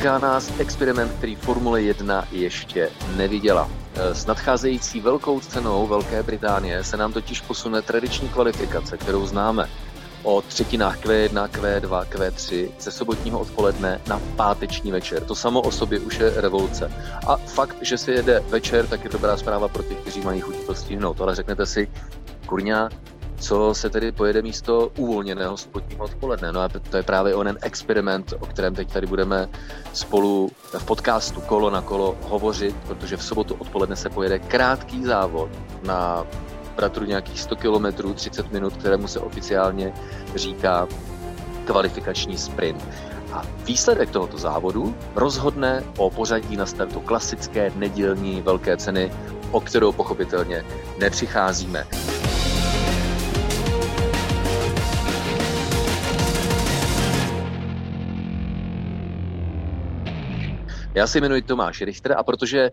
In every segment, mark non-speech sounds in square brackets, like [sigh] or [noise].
Čeká nás experiment, který Formule 1 ještě neviděla. S nadcházející velkou cenou Velké Británie se nám totiž posune tradiční kvalifikace, kterou známe o třetinách Q1, Q2, Q3 ze sobotního odpoledne na páteční večer. To samo o sobě už je revoluce. A fakt, že se jede večer, tak je dobrá zpráva pro ty, kteří mají chuť to stihnout. Ale řeknete si, kurňa, co se tedy pojede místo uvolněného sobotního odpoledne. No a to je právě onen experiment, o kterém teď tady budeme spolu v podcastu Kolo na kolo hovořit, protože v sobotu odpoledne se pojede krátký závod na bratru nějakých 100 km, 30 minut, kterému se oficiálně říká kvalifikační sprint. A výsledek tohoto závodu rozhodne o pořadí na startu klasické nedělní velké ceny, o kterou pochopitelně nepřicházíme. Já se jmenuji Tomáš Richter a protože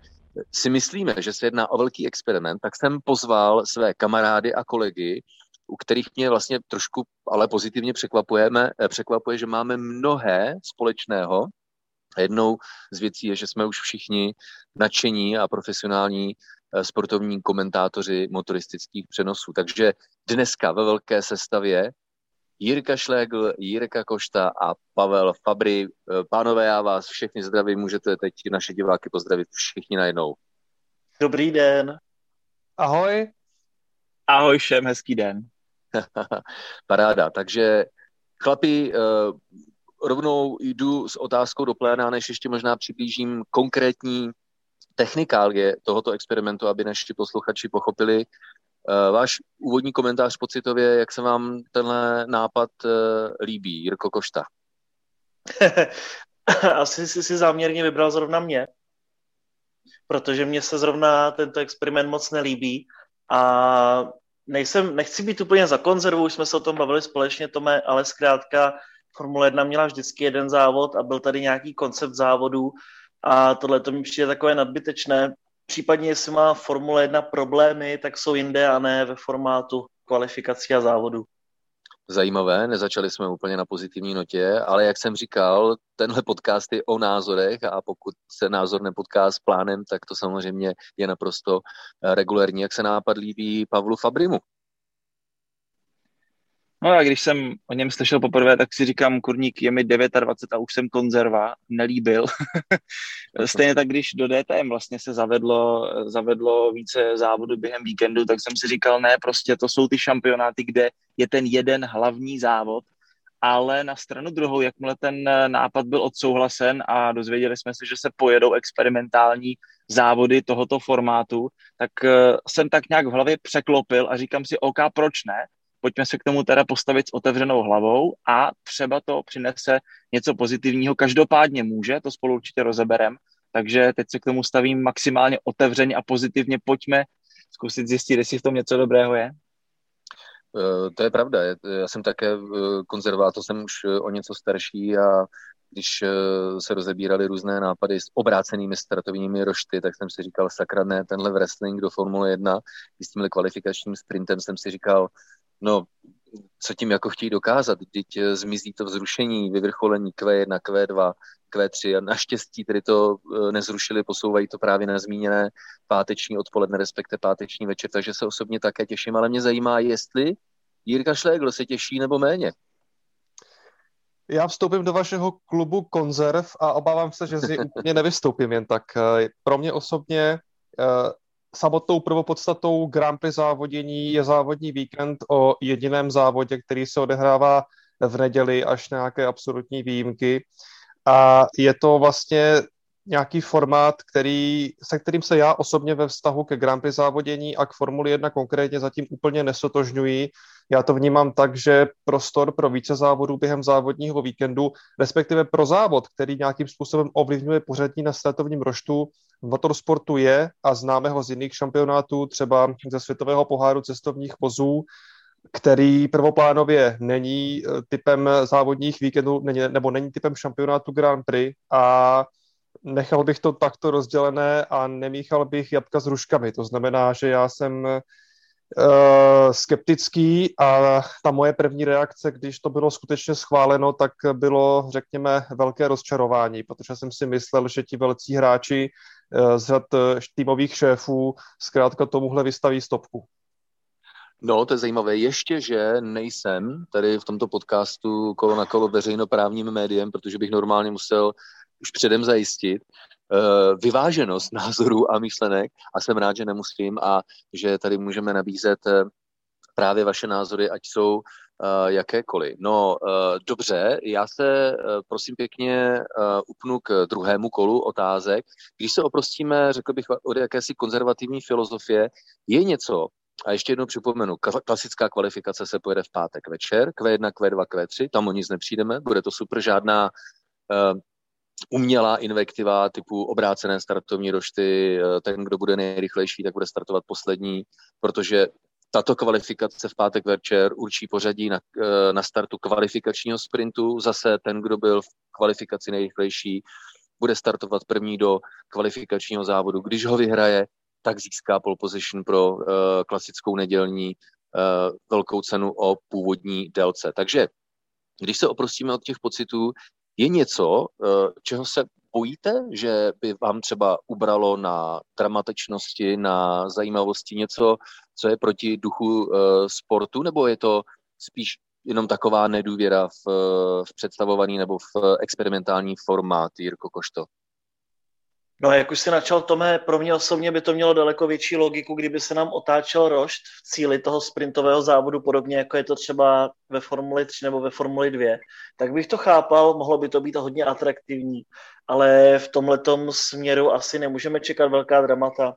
si myslíme, že se jedná o velký experiment, tak jsem pozval své kamarády a kolegy, u kterých mě vlastně trošku ale pozitivně překvapujeme, eh, překvapuje, že máme mnohé společného. Jednou z věcí je, že jsme už všichni nadšení a profesionální eh, sportovní komentátoři motoristických přenosů. Takže dneska ve velké sestavě Jirka Šlégl, Jirka Košta a Pavel Fabry. Pánové, já vás všechny zdravím, můžete teď naše diváky pozdravit všichni najednou. Dobrý den. Ahoj. Ahoj všem, hezký den. [laughs] Paráda, takže chlapi, eh, rovnou jdu s otázkou do pléna, než ještě možná přiblížím konkrétní technikálie tohoto experimentu, aby naši posluchači pochopili, Eh, váš úvodní komentář pocitově, jak se vám tenhle nápad eh, líbí, Jirko Košta? [laughs] Asi jsi si záměrně vybral zrovna mě, protože mně se zrovna tento experiment moc nelíbí a nejsem, nechci být úplně za konzervu, už jsme se o tom bavili společně, Tome, ale zkrátka Formule 1 měla vždycky jeden závod a byl tady nějaký koncept závodů a tohle to mi přijde takové nadbytečné, Případně, jestli má Formule 1 problémy, tak jsou jinde a ne ve formátu kvalifikací a závodu. Zajímavé, nezačali jsme úplně na pozitivní notě, ale jak jsem říkal, tenhle podcast je o názorech a pokud se názor nepotká s plánem, tak to samozřejmě je naprosto regulérní. Jak se nápad líbí Pavlu Fabrimu? No a když jsem o něm slyšel poprvé, tak si říkám, kurník, je mi 29 a už jsem konzerva, nelíbil. [laughs] Stejně tak, když do DTM vlastně se zavedlo, zavedlo více závodů během víkendu, tak jsem si říkal, ne, prostě to jsou ty šampionáty, kde je ten jeden hlavní závod, ale na stranu druhou, jakmile ten nápad byl odsouhlasen a dozvěděli jsme se, že se pojedou experimentální závody tohoto formátu, tak eh, jsem tak nějak v hlavě překlopil a říkám si, OK, proč ne? Pojďme se k tomu teda postavit s otevřenou hlavou a třeba to přinese něco pozitivního. Každopádně může, to spolu určitě rozeberem, takže teď se k tomu stavím maximálně otevřeně a pozitivně. Pojďme zkusit zjistit, jestli v tom něco dobrého je. Eh, to je pravda. Já jsem také eh, konzervátor, jsem už eh, o něco starší a když se rozebírali různé nápady s obrácenými startovními rošty, tak jsem si říkal, sakra ne, tenhle wrestling do Formule 1 s tímhle kvalifikačním sprintem jsem si říkal, No, co tím jako chtějí dokázat? Teď eh, zmizí to vzrušení, vyvrcholení Q1, Q2, Q3 a naštěstí tedy to eh, nezrušili, posouvají to právě na zmíněné páteční odpoledne, respektive páteční večer, takže se osobně také těším, ale mě zajímá, jestli Jirka Šlégl se těší nebo méně. Já vstoupím do vašeho klubu konzerv a obávám se, že z něj [laughs] úplně nevystoupím jen tak. Eh, pro mě osobně samotnou prvopodstatou Grand Prix závodění je závodní víkend o jediném závodě, který se odehrává v neděli až nějaké absolutní výjimky. A je to vlastně nějaký formát, který, se kterým se já osobně ve vztahu ke Grand Prix závodění a k Formuli 1 konkrétně zatím úplně nesotožňuji. Já to vnímám tak, že prostor pro více závodů během závodního víkendu, respektive pro závod, který nějakým způsobem ovlivňuje pořadí na startovním roštu, v motorsportu je a známe ho z jiných šampionátů, třeba ze světového poháru cestovních vozů, který prvoplánově není typem závodních víkendů nebo není typem šampionátu Grand Prix a nechal bych to takto rozdělené a nemíchal bych jabka s ruškami. To znamená, že já jsem uh, skeptický a ta moje první reakce, když to bylo skutečně schváleno, tak bylo, řekněme, velké rozčarování, protože jsem si myslel, že ti velcí hráči uh, z řad týmových šéfů zkrátka tomuhle vystaví stopku. No, to je zajímavé. Ještě, že nejsem tady v tomto podcastu kolo na kolo veřejnoprávním médiem, protože bych normálně musel už předem zajistit uh, vyváženost názorů a myšlenek a jsem rád, že nemusím a že tady můžeme nabízet uh, právě vaše názory, ať jsou uh, jakékoliv. No dobře, já se prosím pěkně upnu k druhému kolu otázek. Když se oprostíme, řekl bych, od jakési konzervativní filozofie, je něco, a ještě jednou připomenu, klasická kvalifikace se pojede v pátek večer, Q1, Q2, Q3, tam o nic nepřijdeme, bude to super, žádná umělá invektiva typu obrácené startovní rošty, eh, ten, kdo bude nejrychlejší, tak bude startovat poslední, protože tato kvalifikace v pátek večer určí pořadí na, eh, na startu kvalifikačního sprintu. Zase ten, kdo byl v kvalifikaci nejrychlejší, bude startovat první do kvalifikačního závodu. Když ho vyhraje, tak získá pole position pro uh, klasickou nedělní uh, velkou cenu o původní délce. Takže když se oprostíme od těch pocitů, je něco, eh, čeho se bojíte, že by vám třeba ubralo na dramatičnosti, na zajímavosti něco, co je proti duchu eh, sportu, nebo je to spíš jenom taková nedůvěra v, v představovaný nebo v experimentální formát, Jirko Košto? No jak už si načal Tome, pro mě osobně by to mělo daleko větší logiku, kdyby se nám otáčel rošt v cíli toho sprintového závodu, podobně jako je to třeba ve Formuli 3 nebo ve Formuli 2, tak bych to chápal, mohlo by to být hodně atraktivní, ale v tomhletom směru asi nemůžeme čekat velká dramata.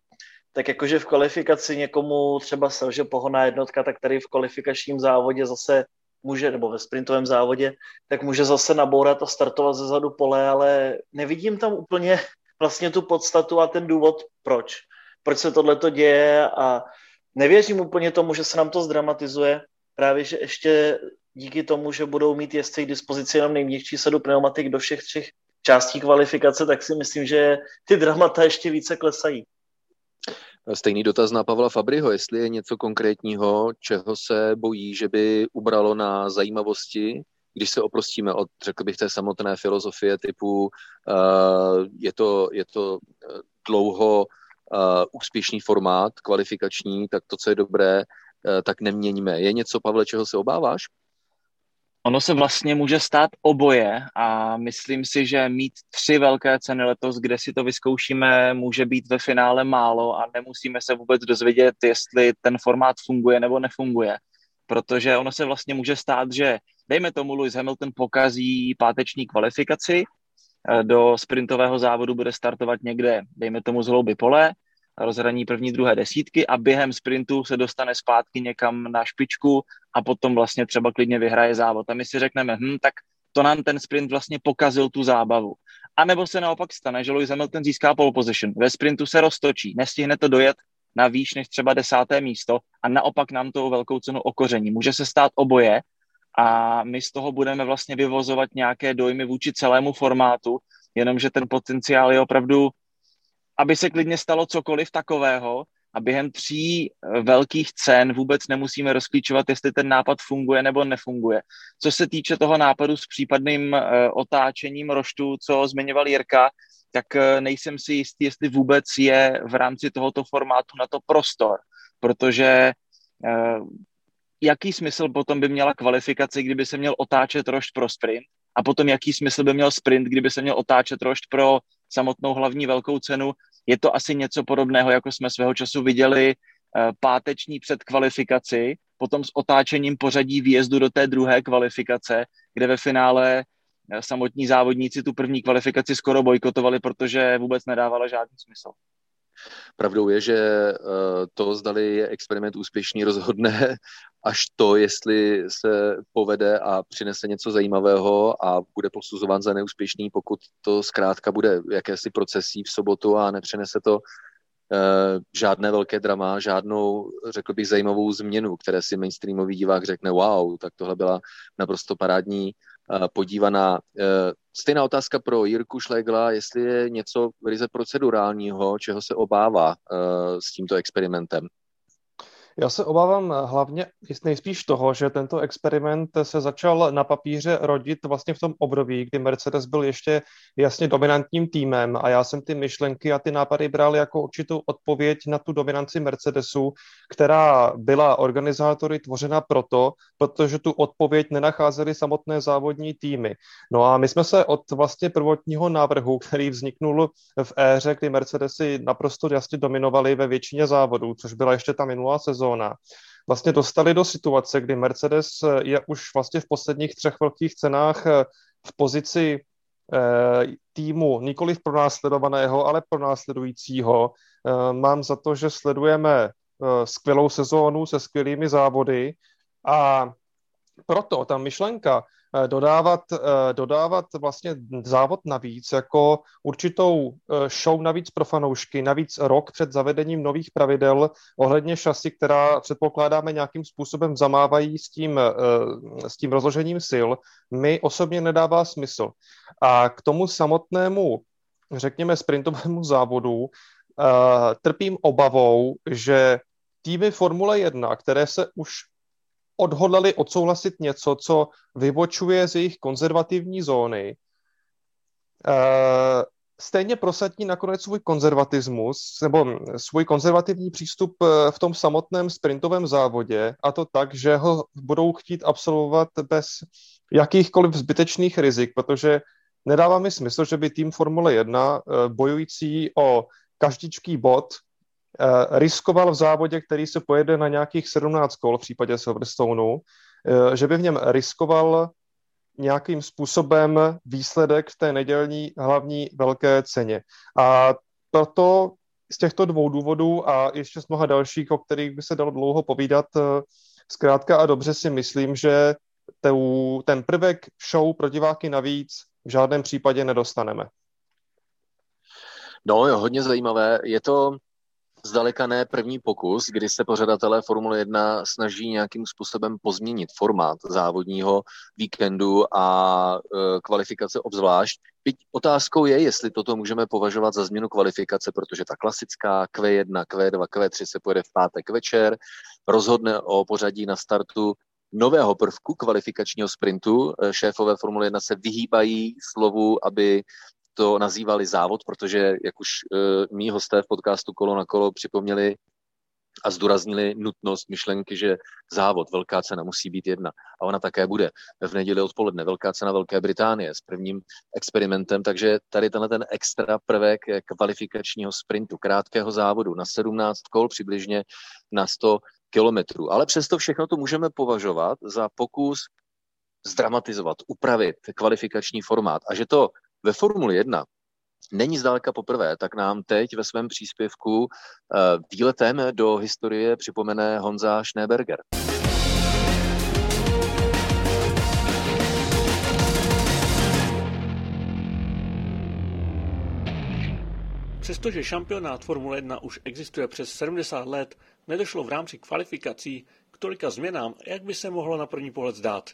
Tak jakože v kvalifikaci někomu třeba selže pohoná jednotka, tak tady v kvalifikačním závodě zase může, nebo ve sprintovém závodě, tak může zase nabourat a startovat ze zadu pole, ale nevidím tam úplně vlastně tu podstatu a ten důvod, proč. Proč se tohle to děje a nevěřím úplně tomu, že se nám to zdramatizuje. Právě, že ještě díky tomu, že budou mít jezdci k dispozici jenom nejměkčí sadu pneumatik do všech třech částí kvalifikace, tak si myslím, že ty dramata ještě více klesají. Stejný dotaz na Pavla Fabriho, jestli je něco konkrétního, čeho se bojí, že by ubralo na zajímavosti když se oprostíme od, řekl bych, té samotné filozofie typu uh, je to, je to eh, dlouho uh, úspěšný formát, kvalifikační, tak to, co je dobré, uh, tak neměníme. Je něco, Pavle, čeho se obáváš? Ono se vlastně může stát oboje a myslím si, že mít tři velké ceny letos, kde si to vyzkoušíme, může být ve finále málo a nemusíme se vůbec dozvědět, jestli ten formát funguje nebo nefunguje. Protože ono se vlastně může stát, že dejme tomu, Lewis Hamilton pokazí páteční kvalifikaci, eh, do sprintového závodu bude startovat někde, dejme tomu z hlouby pole, rozhraní první, druhé desítky a během sprintu se dostane zpátky někam na špičku a potom vlastně třeba klidně vyhraje závod. A my si řekneme, hm, tak to nám ten sprint vlastně pokazil tu zábavu. A nebo se naopak stane, že Lewis Hamilton získá pole position, ve sprintu se roztočí, nestihne to dojet na výš než třeba desáté místo a naopak nám to velkou cenu okoření. Může se stát oboje a my z toho budeme vlastně vyvozovat nějaké dojmy vůči celému formátu, jenomže ten potenciál je opravdu, aby se klidně stalo cokoliv takového a během tří eh, velkých cen vůbec nemusíme rozklíčovat, jestli ten nápad funguje nebo nefunguje. Co se týče toho nápadu s případným eh, otáčením roštu, co zmiňoval Jirka, tak eh, nejsem si jistý, jestli vůbec je v rámci tohoto formátu na to prostor, protože jaký smysl potom by měla kvalifikace, kdyby se měl otáčet rošt pro sprint a potom jaký smysl by měl sprint, kdyby se měl otáčet rošt pro samotnou hlavní velkou cenu. Je to asi něco podobného, jako jsme svého času viděli eh, páteční předkvalifikaci, potom s otáčením pořadí výjezdu do té druhé kvalifikace, kde ve finále eh, samotní závodníci tu první kvalifikaci skoro bojkotovali, protože vůbec nedávala žádný smysl. Pravdou je, že eh, to, zdali je experiment úspěšný, rozhodne až to, jestli se povede a přinese něco zajímavého a bude posuzován za neúspěšný, pokud to zkrátka bude jakési procesí v sobotu a nepřinese to žádné velké drama, žádnou, řekl bych, zajímavou změnu, které si mainstreamový divák řekne, wow, tak tohle byla naprosto parádní podívaná. Stejná otázka pro Jirku Šlegla, jestli je něco ryze procedurálního, čeho se obává s tímto experimentem. Já se obávám hlavně nejspíš toho, že tento experiment se začal na papíře rodit vlastně v tom období, kdy Mercedes byl ještě jasně dominantním týmem a já jsem ty myšlenky a ty nápady bral jako určitou odpověď na tu dominanci Mercedesu, která byla organizátory tvořena proto, protože tu odpověď nenacházely samotné závodní týmy. No a my jsme se od vlastně prvotního návrhu, který vzniknul v éře, kdy Mercedesy naprosto jasně dominovaly ve většině závodů, což byla ještě ta minulá sezóna, sezóna, vlastně dostali do situace, kdy Mercedes je už vlastně v posledních třech velkých cenách eh, v pozici eh, týmu nikoli pro následovaného, ale pro následujícího. Eh, mám za to, že sledujeme skvělou sezónu se skvělými závody a proto ta myšlenka Eh, dodávat, eh, dodávat vlastně závod navíc jako určitou eh, show navíc pro fanoušky, navíc rok před zavedením nových pravidel ohledně šasy, která předpokládáme nějakým způsobem zamávají s tím, s tím rozložením sil, mi osobně nedává smysl. A k tomu samotnému, řekněme, sprintovému závodu trpím obavou, že týmy Formule 1, které se už odhodlali odsouhlasit něco, co vybočuje z jejich konzervativní zóny, eh, stejně prosadí nakonec svůj konzervatismus nebo svůj konzervativní přístup eh, v tom samotném sprintovém závodě a to tak, že ho budou chtít absolvovat bez jakýchkoliv zbytečných rizik, protože nedává mi smysl, že by tým Formule 1 eh, bojující o každičký bod riskoval v závodě, který se pojede na nějakých 17 kol v případě Silverstoneu, eh, že by v něm riskoval nějakým způsobem výsledek v té nedělní hlavní velké ceně. A proto z těchto dvou důvodů a ještě z mnoha dalších, o kterých by se dalo dlouho povídat, eh, zkrátka a dobře si myslím, že ten prvek show pro diváky navíc v žádném případě nedostaneme. No, jo, hodně zajímavé. Je to zdaleka ne první pokus, kdy se pořadatelé Formule 1 snaží nějakým způsobem pozměnit formát závodního víkendu a e, kvalifikace obzvlášť. Byť otázkou je, jestli toto můžeme považovat za změnu kvalifikace, protože ta klasická Q1, Q2, Q3 se pojede v pátek večer, rozhodne o pořadí na startu nového prvku kvalifikačního sprintu. E, šéfové Formule 1 se vyhýbají slovu, aby to nazývali závod, protože, jak už uh, mý hosté v podcastu Kolo na kolo připomněli a zdůraznili nutnost myšlenky, že závod, velká cena musí být jedna. A ona také bude v neděli odpoledne. Velká cena Velké Británie s prvním experimentem, takže tady tenhle ten extra prvek kvalifikačního sprintu, krátkého závodu na 17 kol přibližně na 100 kilometrů. Ale přesto všechno to můžeme považovat za pokus zdramatizovat, upravit kvalifikační formát. A že to ve Formuli 1 není zdaleka poprvé, tak nám teď ve svém příspěvku uh, výletem do historie připomene Honza Schneeberger. Přestože šampionát Formule 1 už existuje přes 70 let, nedošlo v rámci kvalifikací k tolika změnám, jak by se mohlo na první pohled zdát.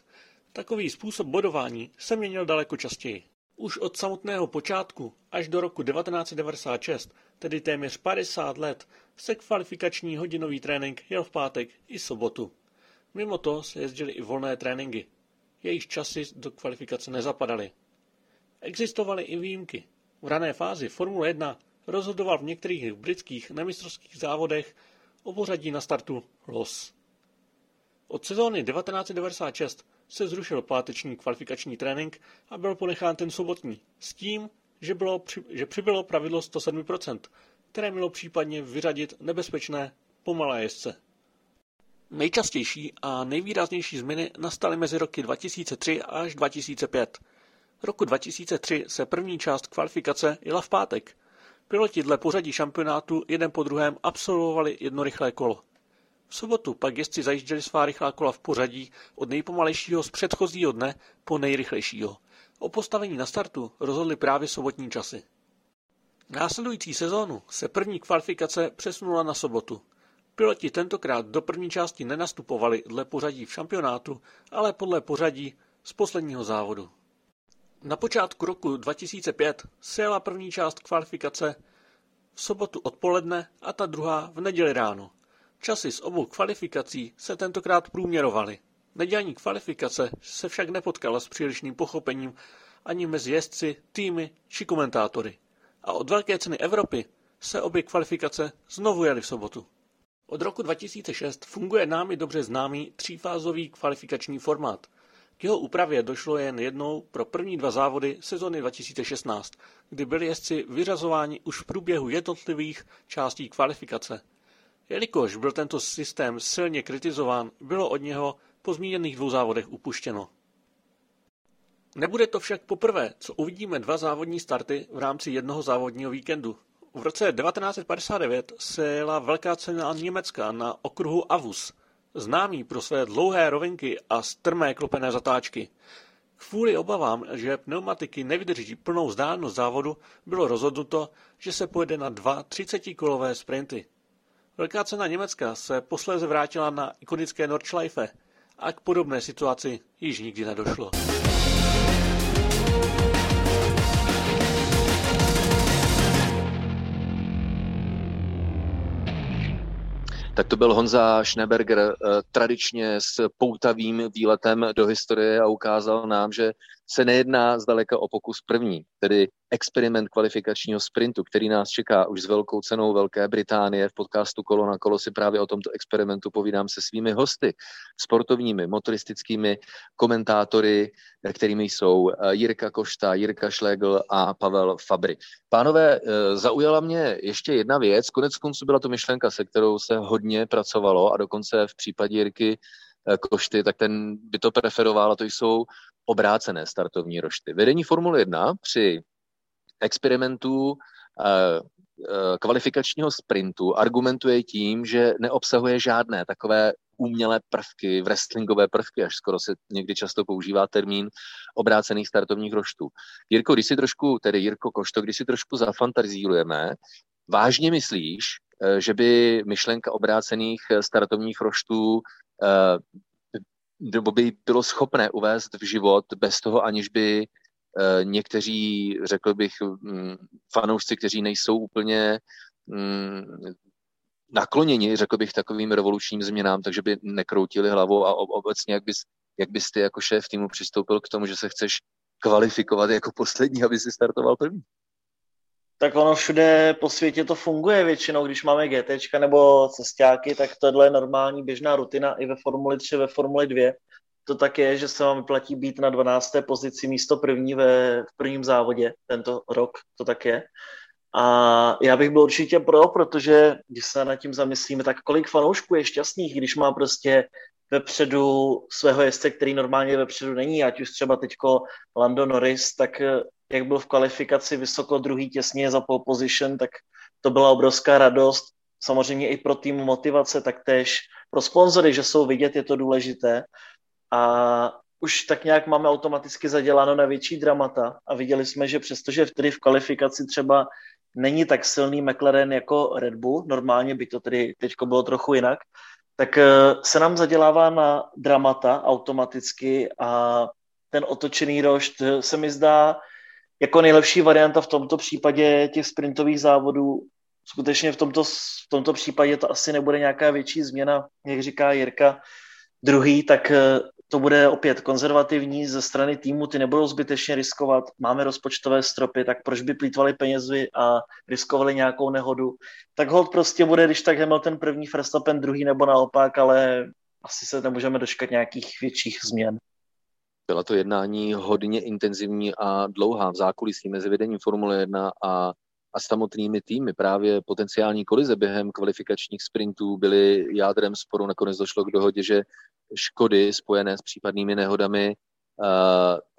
Takový způsob bodování se měnil daleko častěji. Už od samotného počátku až do roku 1996, tedy téměř 50 let, se kvalifikační hodinový trénink jel v pátek i sobotu. Mimo to se jezdily i volné tréninky. Jejich časy do kvalifikace nezapadaly. Existovaly i výjimky. V rané fázi Formule 1 rozhodoval v některých britských nemistrovských závodech o pořadí na startu los. Od sezóny 1996 se zrušil páteční kvalifikační trénink a byl ponechán ten sobotní, s tím, že, bylo, že přibylo pravidlo 107%, které mělo případně vyřadit nebezpečné pomalé jezdce. Nejčastější a nejvýraznější změny nastaly mezi roky 2003 až 2005. Roku 2003 se první část kvalifikace jela v pátek. Piloti dle pořadí šampionátu jeden po druhém absolvovali jedno rychlé kolo. V sobotu pak jezdci zajížděli svá rychlá kola v pořadí od nejpomalejšího z předchozího dne po nejrychlejšího. O postavení na startu rozhodly právě sobotní časy. Následující sezónu se první kvalifikace přesunula na sobotu. Piloti tentokrát do první části nenastupovali dle pořadí v šampionátu, ale podle pořadí z posledního závodu. Na počátku roku 2005 se jela první část kvalifikace v sobotu odpoledne a ta druhá v neděli ráno. Časy z obou kvalifikací se tentokrát průměrovaly. Nedělní kvalifikace se však nepotkala s přílišným pochopením ani mezi jezdci, týmy či komentátory. A od Velké ceny Evropy se obě kvalifikace znovu jeli v sobotu. Od roku 2006 funguje námi dobře známý třífázový kvalifikační formát. K jeho úpravě došlo jen jednou pro první dva závody sezony 2016, kdy byli jezdci vyřazováni už v průběhu jednotlivých částí kvalifikace. Jelikož byl tento systém silně kritizován, bylo od něho po zmíněných dvou závodech upuštěno. Nebude to však poprvé, co uvidíme dva závodní starty v rámci jednoho závodního víkendu. V roce 1959 se jela velká cena Německa na okruhu Avus, známý pro své dlouhé rovinky a strmé klopené zatáčky. Kvůli obavám, že pneumatiky nevydrží plnou vzdálenost závodu, bylo rozhodnuto, že se pojede na dva 30-kolové sprinty. Velká cena Německa se posléze vrátila na ikonické Nordschleife a k podobné situaci již nikdy nedošlo. Tak to byl Honza Schneberger eh, tradičně s poutavým výletem do historie a ukázal nám, že se nejedná zdaleka o pokus první, tedy experiment kvalifikačního sprintu, který nás čeká už s velkou cenou Velké Británie. V podcastu Kolo na kolo si právě o tomto experimentu povídám se svými hosty, sportovními, motoristickými komentátory, kterými jsou eh, Jirka Košta, Jirka Šlegl a Pavel Fabry. Pánové, eh, zaujala mě ještě jedna věc. Konec konců byla to myšlenka, se kterou se hodně pracovalo a dokonce v případě Jirky Košty, tak ten by to preferoval a to jsou obrácené startovní rošty. Vedení Formule 1 při experimentu eh, eh, kvalifikačního sprintu argumentuje tím, že neobsahuje žádné takové umělé prvky, wrestlingové prvky, až skoro se někdy často používá termín obrácených startovních roštů. Jirko, když si trošku, tedy Jirko Košto, když si trošku zafantazírujeme, vážně myslíš, eh, že by myšlenka obrácených startovních roštů nebo by bylo schopné uvést v život bez toho, aniž by eh, někteří, řekl bych, mm, fanoušci, kteří nejsou úplně mm, nakloněni, řekl bych, takovým revolučním změnám, takže by nekroutili hlavou a obecně, jak bys, jak bys ty jako šéf týmu přistoupil k tomu, že se chceš kvalifikovat jako poslední, aby si startoval první? Tak ono všude po světě to funguje většinou, když máme GT nebo cestáky, tak tohle je normální běžná rutina i ve Formuli 3, ve Formuli 2. To tak je, že se vám platí být na 12. pozici místo první ve, v prvním závodě tento rok, to tak je. A já bych byl určitě pro, protože když se nad tím zamyslíme, tak kolik fanoušků je šťastných, když má prostě vepředu svého jezdce, který normálně vepředu není, ať už třeba teďko Lando Norris, tak jak byl v kvalifikaci vysoko druhý těsně za pole position, tak to byla obrovská radost. Samozřejmě i pro tým motivace, tak tež pro sponzory, že jsou vidět, je to důležité. A už tak nějak máme automaticky zaděláno na větší dramata a viděli jsme, že přestože v, v kvalifikaci třeba není tak silný McLaren jako Red Bull, normálně by to tedy teďko bylo trochu jinak, tak eh, se nám zadělává na dramata automaticky a ten otočený rošt eh, se mi zdá jako nejlepší varianta v tomto případě těch sprintových závodů. Skutečně v tomto, v tomto případě to asi nebude nějaká větší změna, jak říká Jirka. Druhý, tak eh, to bude opět konzervativní ze strany týmu, ty nebudou zbytečně riskovat, máme rozpočtové stropy, tak proč by plýtvali penězi a riskovali nějakou nehodu. Tak hold prostě bude, když tak Hamilton první, Verstappen druhý nebo naopak, ale asi se nemůžeme dočkat nějakých větších změn. Byla to jednání hodně intenzivní a dlouhá v zákulisí mezi vedením Formule 1 a, a samotnými týmy. Právě potenciální kolize během kvalifikačních sprintů byly jádrem sporu. Nakonec došlo k dohodě, že škody spojené s případnými nehodami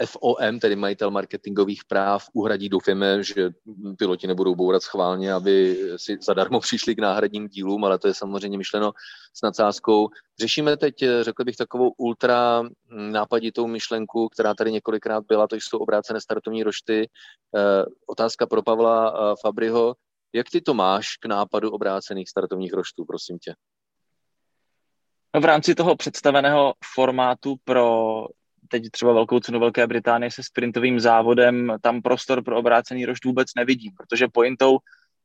FOM, tedy majitel marketingových práv, uhradí. Doufáme, že piloti nebudou bourat schválně, aby si zadarmo [laughs] přišli k náhradním dílům, ale to je samozřejmě myšleno s nadsázkou. Řešíme teď, řekl bych, takovou ultra nápaditou myšlenku, která tady několikrát byla, to jsou obrácené startovní rošty. Uh, otázka pro Pavla Fabriho. Jak ty to máš k nápadu obrácených startovních roštů, prosím tě? No v rámci toho představeného formátu pro teď třeba velkou cenu Velké Británie se sprintovým závodem, tam prostor pro obrácený rošt vůbec nevidím, protože pointou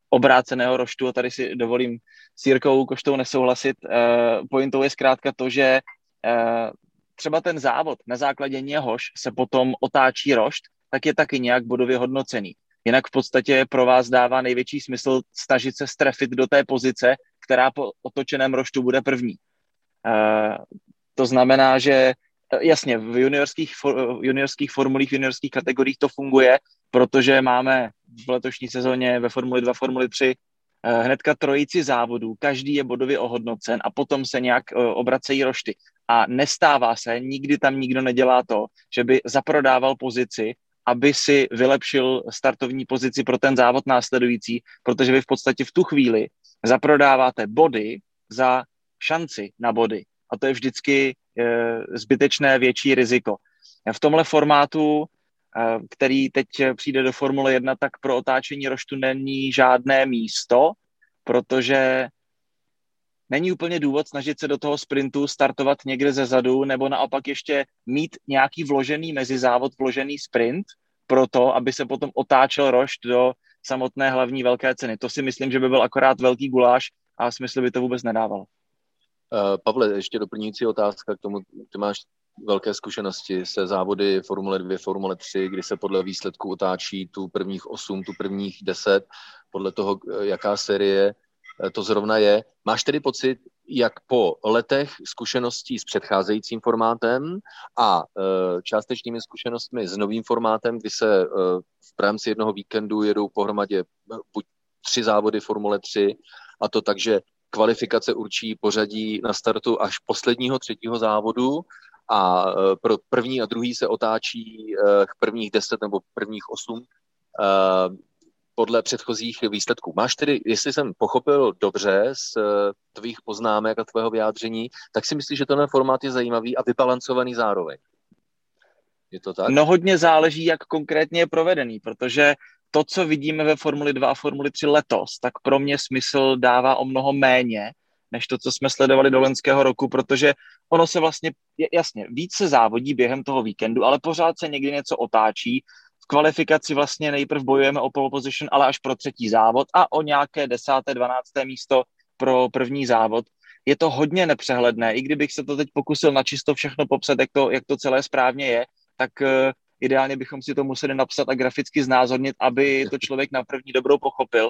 obráceného roštu, a tady si dovolím s Jirkou Koštou nesouhlasit, uh, pointou je zkrátka to, že uh, třeba ten závod, na základě něhož se potom otáčí rošt, tak je taky nějak bodově hodnocený. Jinak v podstatě pro vás dává největší smysl snažit se strefit do té pozice, která po otočeném roštu bude první. Uh, to znamená, že jasně, v juniorských, juniorských formulích, v juniorských kategoriích to funguje, protože máme v letošní sezóně ve Formuli 2, Formuli 3 eh, hnedka trojici závodů, každý je bodově ohodnocen a potom se nějak eh, obracejí rošty. A nestává se, nikdy tam nikdo nedělá to, že by zaprodával pozici, aby si vylepšil startovní pozici pro ten závod následující, protože vy v podstatě v tu chvíli zaprodáváte body za šanci na body. A to je vždycky zbytečné větší riziko. V tomhle formátu, eh, který teď přijde do Formule 1, tak pro otáčení roštu není žádné místo, protože není úplně důvod snažit se do toho sprintu startovat někde ze zadu, nebo naopak ještě mít nějaký vložený mezizávod, vložený sprint, pro to, aby se potom otáčel rošt do samotné hlavní velké ceny. To si myslím, že by byl akorát velký guláš a smysl by to vůbec nedávalo. Uh, Pavle, ještě doplňující otázka k tomu, ty máš velké zkušenosti se závody Formule 2, Formule 3, kdy se podle výsledku otáčí tu prvních 8, tu prvních 10, podle toho, eh, jaká série eh, to zrovna je. Máš tedy pocit, jak po letech zkušeností s předcházejícím formátem a částečnými zkušenostmi s novým formátem, kdy se v rámci jednoho víkendu jedou pohromadě buď tři závody Formule 3, a to tak, že kvalifikace určí pořadí na startu až posledního třetího závodu a e, pro první a druhý se otáčí e, prvních deset nebo prvních osm e, podle předchozích výsledků. Máš tedy, jestli jsem pochopil dobře z tvých poznámek a tvého vyjádření, tak si myslíš, že tenhle formát je zajímavý a vybalancovaný zároveň? Je to tak? No hodně záleží, jak konkrétně je provedený, protože to, co vidíme ve Formuli 2 a Formuli 3 letos, tak pro mě smysl dává o mnoho méně, než to, co jsme sledovali do loňského roku, protože ono se vlastně, jasně, víc se závodí během toho víkendu, ale pořád se někdy něco otáčí. V kvalifikaci vlastně nejprv bojujeme o pole position, ale až pro třetí závod a o nějaké desáté, dvanácté místo pro první závod. Je to hodně nepřehledné, i kdybych se to teď pokusil načisto všechno popsat, jak to, jak to celé správně je, tak eh, Ideálně bychom si to museli napsat a graficky znázornit, aby to člověk na první dobrou pochopil.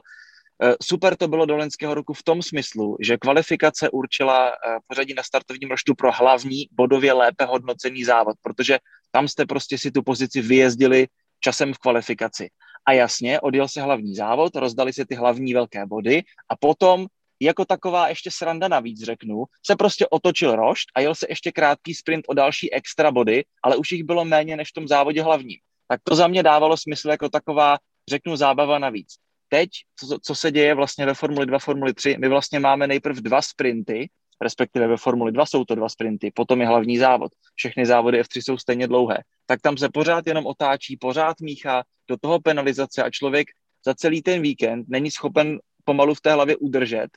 Eh, super to bylo do loňského roku v tom smyslu, že kvalifikace určila eh, pořadí na startovním roštu pro hlavní bodově lépe hodnocený závod, protože tam jste prostě si tu pozici vyjezdili časem v kvalifikaci. A jasně, odjel se hlavní závod, rozdali se ty hlavní velké body a potom jako taková ještě sranda navíc řeknu, se prostě otočil rošt a jel se ještě krátký sprint o další extra body, ale už jich bylo méně než v tom závodě hlavním. Tak to za mě dávalo smysl jako taková, řeknu, zábava navíc. Teď, co, co se děje vlastně ve Formuli 2, Formuli 3, my vlastně máme nejprv dva sprinty, respektive ve Formuli 2 jsou to dva sprinty, potom je hlavní závod. Všechny závody F3 jsou stejně dlouhé. Tak tam se pořád jenom otáčí, pořád míchá, do toho penalizace a člověk za celý ten víkend není schopen pomalu v té hlavě udržet,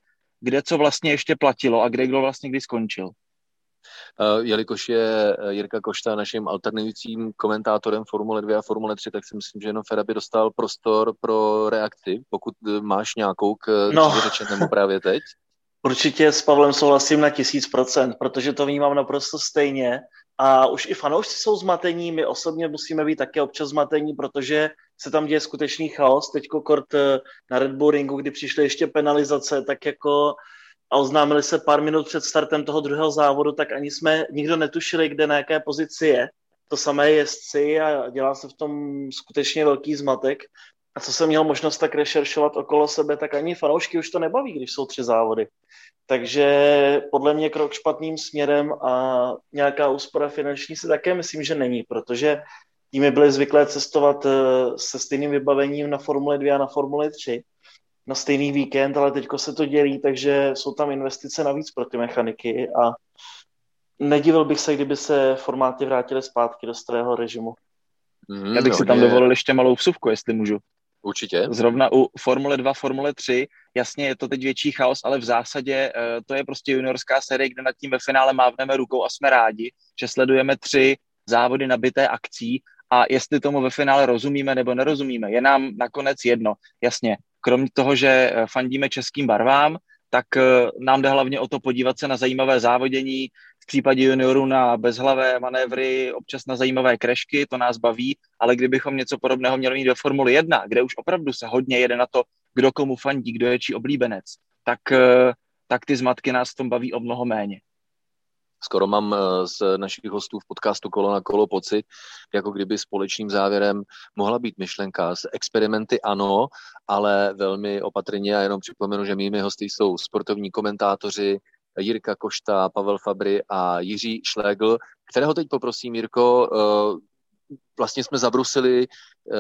kde co vlastně ještě platilo a kde kdo vlastně kdy skončil. Uh, jelikož je eh, Jirka Košta naším alternujícím komentátorem Formule 2 a Formule 3, tak si myslím, že jenom Fera by dostal prostor pro reakci, pokud eh, máš nějakou k no. řečenému právě teď. [laughs] Určitě s Pavlem souhlasím na tisíc procent, protože to vnímám naprosto stejně a už i fanoušci jsou zmatení, my osobně musíme být také občas zmatení, protože se tam děje skutečný chaos. Teďko kort eh, na Red Bull ringu, kdy přišly ještě penalizace, tak jako a oznámili se pár minut před startem toho druhého závodu, tak ani jsme nikdo netušili, kde na jaké pozici je. To samé jezdci a dělá se v tom skutečně velký zmatek. a co jsem měl možnost tak rešeršovat okolo sebe, tak ani fanoušky už to nebaví, když jsou tři závody. Takže podle mě krok špatným směrem a nějaká úspora finanční si také myslím, že není, protože týmy byly zvyklé cestovat eh, se stejným vybavením na Formule 2 a na Formule 3 na stejný víkend, ale teďko se to dělí, takže jsou tam investice navíc pro ty mechaniky a nedivil bych se, kdyby se formáty vrátily zpátky do starého režimu. Mm, Já bych si tam dovolil ještě malou vsuvku, jestli můžu. Určitě. Zrovna u Formule 2, Formule 3, jasně je to teď větší chaos, ale v zásadě uh, to je prostě juniorská série, kde nad tím ve finále mávneme rukou a jsme rádi, že sledujeme tři závody nabité akcí a jestli tomu ve finále rozumíme nebo nerozumíme, je nám nakonec jedno. Jasně, kromě toho, že eh, fandíme českým barvám, tak eh, nám jde hlavně o to podívat se na zajímavé závodění, v případě juniorů na bezhlavé manévry, občas na zajímavé krešky, to nás baví, ale kdybychom něco podobného měli mít ve Formuli 1, kde už opravdu se hodně jede na to, kdo komu fandí, kdo je čí oblíbenec, tak, eh, tak ty zmatky nás v tom baví o mnoho méně. Skoro mám eh, z našich hostů v podcastu Kolo na kolo pocit, jako kdyby společným závěrem mohla být myšlenka. Z experimenty ano, ale velmi opatrně a jenom připomenu, že mými hosty jsou sportovní komentátoři Jirka Košta, Pavel Fabry a Jiří Šlegl, kterého teď poprosím, Jirko, eh, vlastně jsme zabrusili eh,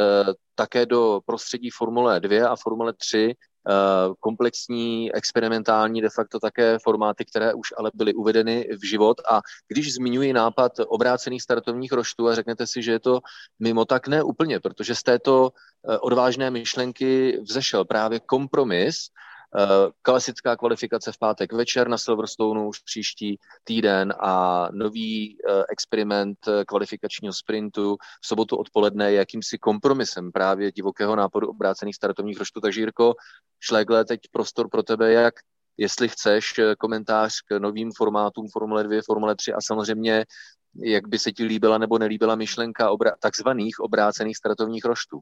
také do prostředí Formule 2 a Formule 3 Eh, komplexní, experimentální, de facto také formáty, které už ale byly uvedeny v život. A když zmiňuji nápad obrácených startovních roštů a řeknete si, že je to mimo, tak ne úplně, protože z této eh, odvážné myšlenky vzešel právě kompromis, klasická kvalifikace v pátek večer na Silverstone už příští týden a nový eh, experiment eh, kvalifikačního sprintu v sobotu odpoledne je jakýmsi kompromisem právě divokého náporu obrácených startovních roštů. Takže Jirko Šlegle, teď prostor pro tebe, jak jestli chceš komentář k novým formátům Formule 2, Formule 3 a samozřejmě jak by se ti líbila nebo nelíbila myšlenka obra- takzvaných obrácených startovních roštů.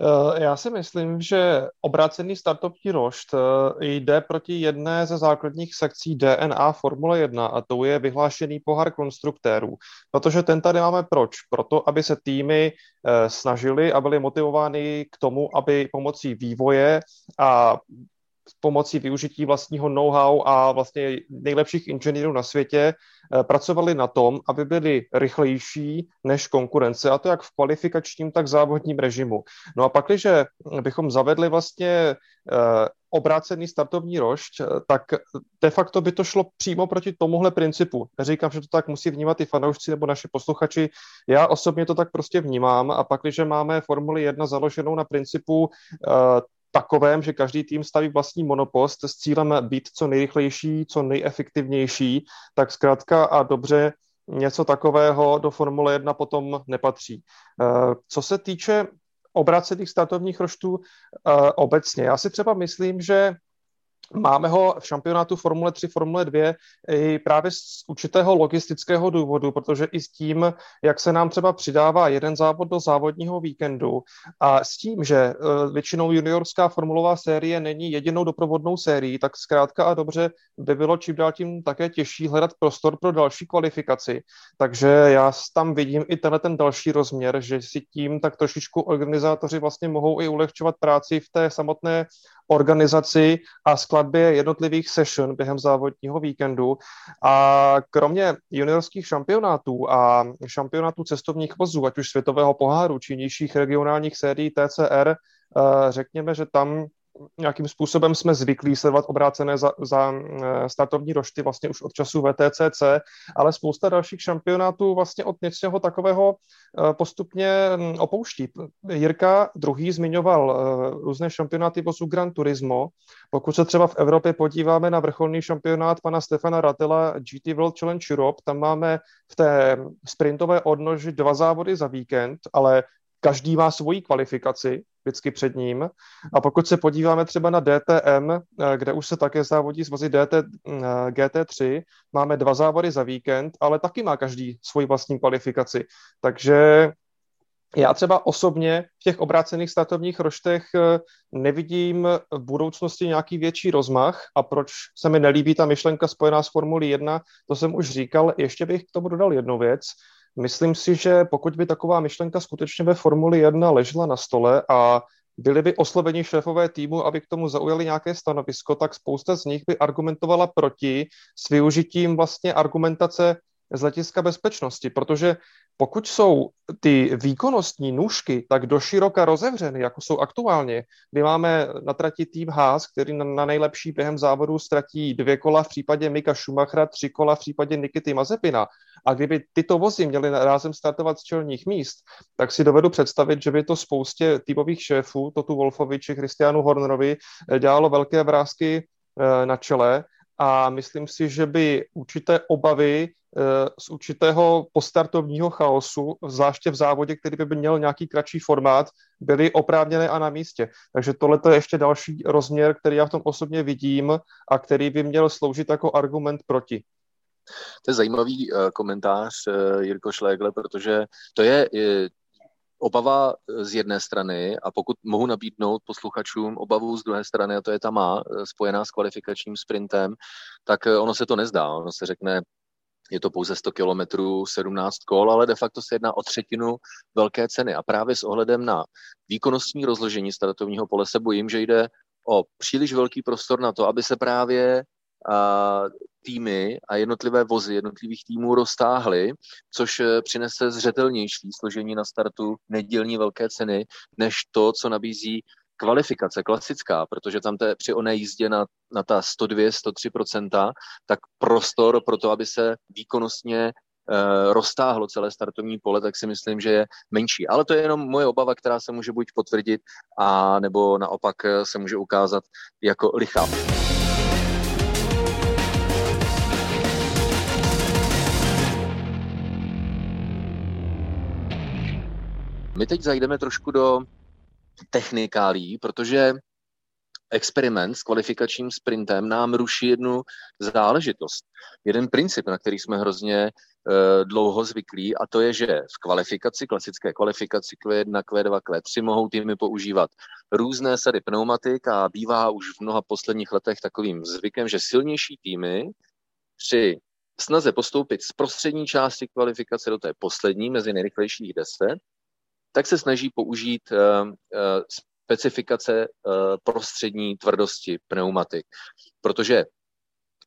Eh, já si myslím, že obrácený startovní rošt eh, jde proti jedné ze základních sekcí DNA Formule 1 a to je vyhlášený pohár konstruktérů. Protože ten tady máme proč? Proto, aby se týmy eh, snažili a byly motivovány k tomu, aby pomocí vývoje a pomocí využití vlastního know-how a vlastně nejlepších inženýrů na světě eh, pracovali na tom, aby byli rychlejší než konkurence, a to jak v kvalifikačním, tak v závodním režimu. No a pak, když bychom zavedli vlastně eh, obrácený startovní rošť, eh, tak de facto by to šlo přímo proti tomuhle principu. Neříkám, že to tak musí vnímat i fanoušci nebo naši posluchači. Já osobně to tak prostě vnímám a pak, když máme Formuli 1 založenou na principu takovém, že každý tým staví vlastní monopost s cílem být co nejrychlejší, co nejefektivnější, tak zkrátka a dobře něco takového do Formule 1 potom nepatří. Eh, co se týče obracených startovních roštů eh, obecně, já si třeba myslím, že Máme ho v šampionátu Formule 3, Formule 2 i právě z určitého logistického důvodu, protože i s tím, jak se nám třeba přidává jeden závod do závodního víkendu a s tím, že e, většinou juniorská formulová série není jedinou doprovodnou sérií, tak zkrátka a dobře by bylo čím dál tím také těžší hledat prostor pro další kvalifikaci. Takže já tam vidím i tenhle ten další rozměr, že si tím tak trošičku organizátoři vlastně mohou i ulehčovat práci v té samotné organizaci a skladbě jednotlivých session během závodního víkendu. A kromě juniorských šampionátů a šampionátů cestovních vozů, ať už světového poháru či nižších regionálních sérií TCR, eh, řekněme, že tam nějakým způsobem jsme zvyklí sledovat obrácené za, za eh, startovní rošty vlastně už od času VTCC, ale spousta dalších šampionátů vlastně od něčeho takového eh, postupně hm, opouští. Jirka druhý zmiňoval eh, různé šampionáty vozů Gran Turismo. Pokud se třeba v Evropě podíváme na vrcholný šampionát pana Stefana Ratela GT World Challenge Europe, tam máme v té sprintové odnoži dva závody za víkend, ale každý má svoji kvalifikaci, vždycky před ním. A pokud se podíváme třeba na DTM, eh, kde už se také závodí s vozy DT, mm, eh, GT3, máme dva závody za víkend, ale taky má každý svoji vlastní kvalifikaci. Takže já třeba osobně v těch obrácených startovních roštech eh, nevidím v budoucnosti nějaký větší rozmach a proč se mi nelíbí ta myšlenka spojená s Formulí 1, to jsem už říkal. Ještě bych k tomu dodal jednu věc. Myslím si, že pokud by taková myšlenka skutečně ve Formuli 1 ležela na stole a byli by osloveni šéfové týmu, aby k tomu zaujali nějaké stanovisko, tak spousta z nich by argumentovala proti s využitím vlastně argumentace z hlediska bezpečnosti, protože pokud jsou ty výkonnostní nůžky tak doširoka rozevřeny, jako jsou aktuálně, kdy máme na trati tým Haas, který na, na nejlepší během závodu ztratí dvě kola v případě Mika Schumachera, tři kola v případě Nikity Mazepina, a kdyby tyto vozy měly rázem startovat z čelních míst, tak si dovedu představit, že by to spoustě týmových šéfů, Totu Wolfovi či Christianu Hornerovi, eh, dělalo velké vrázky eh, na čele. A myslím si, že by určité obavy z určitého postartovního chaosu, zvláště v závodě, který by měl nějaký kratší formát, byly oprávněné a na místě. Takže tohle je ještě další rozměr, který já v tom osobně vidím a který by měl sloužit jako argument proti. To je zajímavý uh, komentář, uh, Jirko Šlégle, protože to je obava z jedné strany a pokud mohu nabídnout posluchačům obavu z druhé strany, a to je ta má, spojená s kvalifikačním sprintem, tak ono se to nezdá. Ono se řekne, je to pouze 100 kilometrů, 17 kol, ale de facto se jedná o třetinu velké ceny. A právě s ohledem na výkonnostní rozložení startovního pole se bojím, že jde o příliš velký prostor na to, aby se právě a týmy a jednotlivé vozy jednotlivých týmů roztáhly, což eh, přinese zřetelnější složení na startu nedělní velké ceny, než to, co nabízí kvalifikace klasická, protože tam te, při oné jízdě na, na ta 102-103%, tak prostor pro to, aby se výkonnostně e, roztáhlo celé startovní pole, tak si myslím, že je menší. Ale to je jenom moje obava, která se může buď potvrdit, a nebo naopak eh, se může ukázat jako lichá. My teď zajdeme trošku do technikálí, protože experiment s kvalifikačním sprintem nám ruší jednu záležitost. Jeden princip, na který jsme hrozně uh, dlouho zvyklí, a to je, že v kvalifikaci, klasické kvalifikaci Q1, Q2, Q3 mohou týmy používat různé sady pneumatik a bývá už v mnoha posledních letech takovým zvykem, že silnější týmy při snaze postoupit z prostřední části kvalifikace do té poslední mezi nejrychlejších deset, tak se snaží použít eh, eh, specifikace eh, prostřední tvrdosti pneumatik. Protože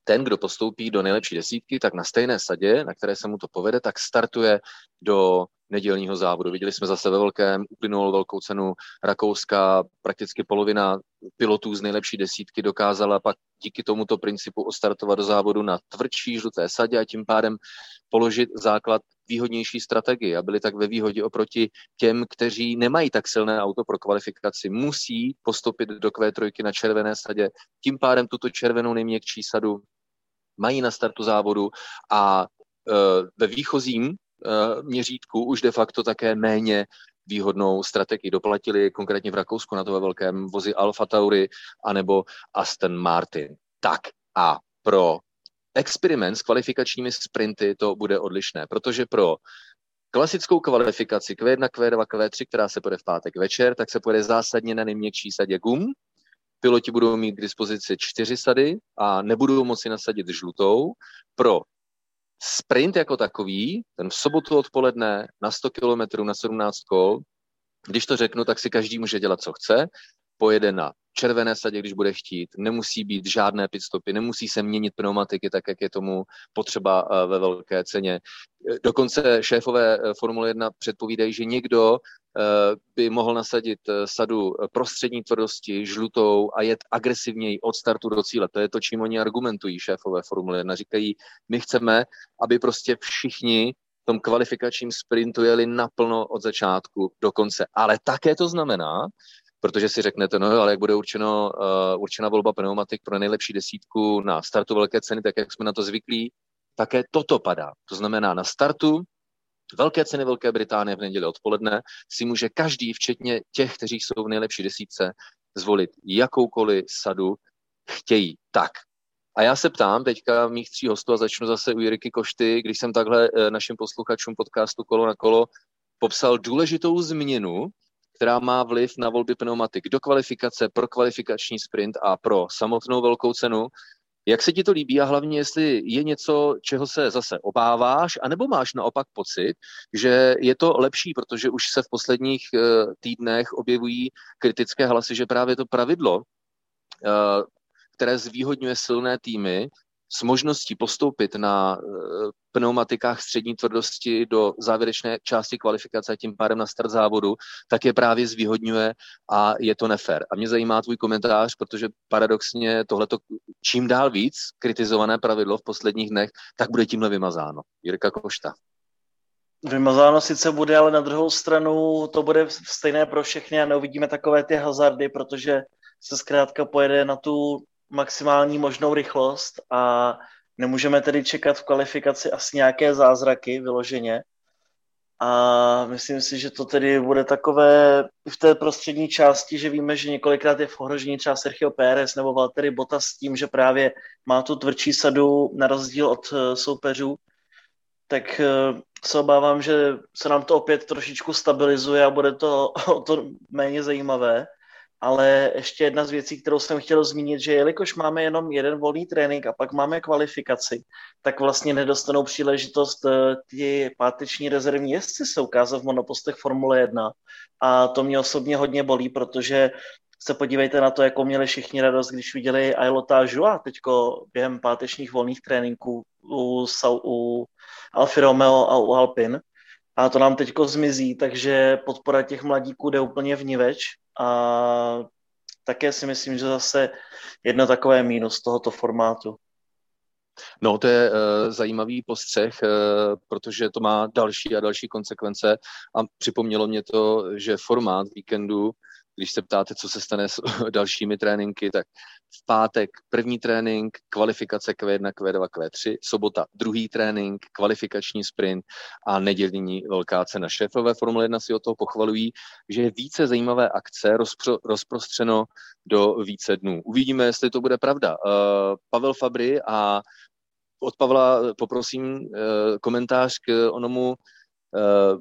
ten, kdo postoupí do nejlepší desítky, tak na stejné sadě, na které se mu to povede, tak startuje do nedělního závodu. Viděli jsme zase ve velkém, uplynul velkou cenu Rakouska, prakticky polovina pilotů z nejlepší desítky dokázala pak díky tomuto principu ostartovat do závodu na tvrdší žluté sadě a tím pádem položit základ výhodnější strategii a byli tak ve výhodě oproti těm, kteří nemají tak silné auto pro kvalifikaci, musí postupit do Q3 na červené sadě, tím pádem tuto červenou nejměkčí sadu mají na startu závodu a e, ve výchozím e, měřítku už de facto také méně výhodnou strategii. Doplatili konkrétně v Rakousku na to ve velkém vozi Alfa Tauri anebo Aston Martin. Tak a pro experiment s kvalifikačními sprinty to bude odlišné, protože pro klasickou kvalifikaci Q1, Q2, Q3, která se půjde v pátek večer, tak se půjde zásadně na nejměkčí sadě gum. Piloti budou mít k dispozici čtyři sady a nebudou moci nasadit žlutou. Pro sprint jako takový, ten v sobotu odpoledne na 100 km na 17 kol, když to řeknu, tak si každý může dělat, co chce pojede na červené sadě, když bude chtít, nemusí být žádné pitstopy, nemusí se měnit pneumatiky, tak jak je tomu potřeba eh, ve velké ceně. Dokonce šéfové eh, Formule 1 předpovídají, že někdo eh, by mohl nasadit sadu prostřední tvrdosti, žlutou a jet agresivněji od startu do cíle. To je to, čím oni argumentují šéfové Formule 1. Říkají, my chceme, aby prostě všichni v tom kvalifikačním sprintu jeli naplno od začátku do konce. Ale také to znamená, protože si řeknete, no ale jak bude určeno, uh, určena volba pneumatik pro nejlepší desítku na startu velké ceny, tak jak jsme na to zvyklí, také toto padá. To znamená na startu velké ceny Velké Británie v neděli odpoledne si může každý, včetně těch, kteří jsou v nejlepší desítce, zvolit jakoukoliv sadu chtějí. Tak, a já se ptám teďka mých tří hostů a začnu zase u Jiriky Košty, když jsem takhle eh, našim posluchačům podcastu Kolo na kolo popsal důležitou změnu která má vliv na volby pneumatik. Do kvalifikace, pro kvalifikační sprint a pro samotnou velkou cenu, Jak se ti to líbí a hlavně, jestli je něco, čeho se zase obáváš, anebo máš naopak pocit, že je to lepší, protože už se v posledních uh, týdnech objevují kritické hlasy, že právě to pravidlo, uh, které zvýhodňuje silné týmy, s možností postoupit na eh, pneumatikách střední tvrdosti do závěrečné části kvalifikace a tím pádem na start závodu, tak je právě zvýhodňuje a je to nefér. A mě zajímá tvůj komentář, protože paradoxně tohleto čím dál víc kritizované pravidlo v posledních dnech, tak bude tímhle vymazáno. Jirka Košta. Vymazáno sice bude, ale na druhou stranu to bude stejné pro všechny a neuvidíme takové ty hazardy, protože se zkrátka pojede na tu maximální možnou rychlost a nemůžeme tedy čekat v kvalifikaci asi nějaké zázraky vyloženě. A myslím si, že to tedy bude takové v té prostřední části, že víme, že několikrát je v ohrožení třeba Sergio Pérez nebo Valtteri Bottas s tím, že právě má tu tvrdší sadu na rozdíl od eh, soupeřů, tak eh, se obávám, že se nám to opět trošičku stabilizuje a bude to [laughs] o to méně zajímavé. Ale ještě jedna z věcí, kterou jsem chtěl zmínit, že jelikož máme jenom jeden volný trénink a pak máme kvalifikaci, tak vlastně nedostanou příležitost eh, ti páteční rezervní jezdci se ukázat v monopostech Formule 1. A to mě osobně hodně bolí, protože se podívejte na to, jako měli všichni radost, když viděli Ailota Joa teďko během pátečních volných tréninků u, u Alfa Romeo a u Alpin. A to nám teďko zmizí, takže podpora těch mladíků jde úplně vniveč a také si myslím, že zase jedno takové mínus tohoto formátu. No, to je uh, zajímavý postřeh, uh, protože to má další a další konsekvence a připomnělo mě to, že formát víkendu když se ptáte, co se stane s [laughs] dalšími tréninky, tak v pátek první trénink, kvalifikace Q1, Q2, Q3, sobota druhý trénink, kvalifikační sprint a nedělní velká cena. Šéfové Formule 1 si o toho pochvalují, že je více zajímavé akce rozpro, rozprostřeno do více dnů. Uvidíme, jestli to bude pravda. Uh, Pavel Fabry a od Pavla poprosím uh, komentář k onomu uh,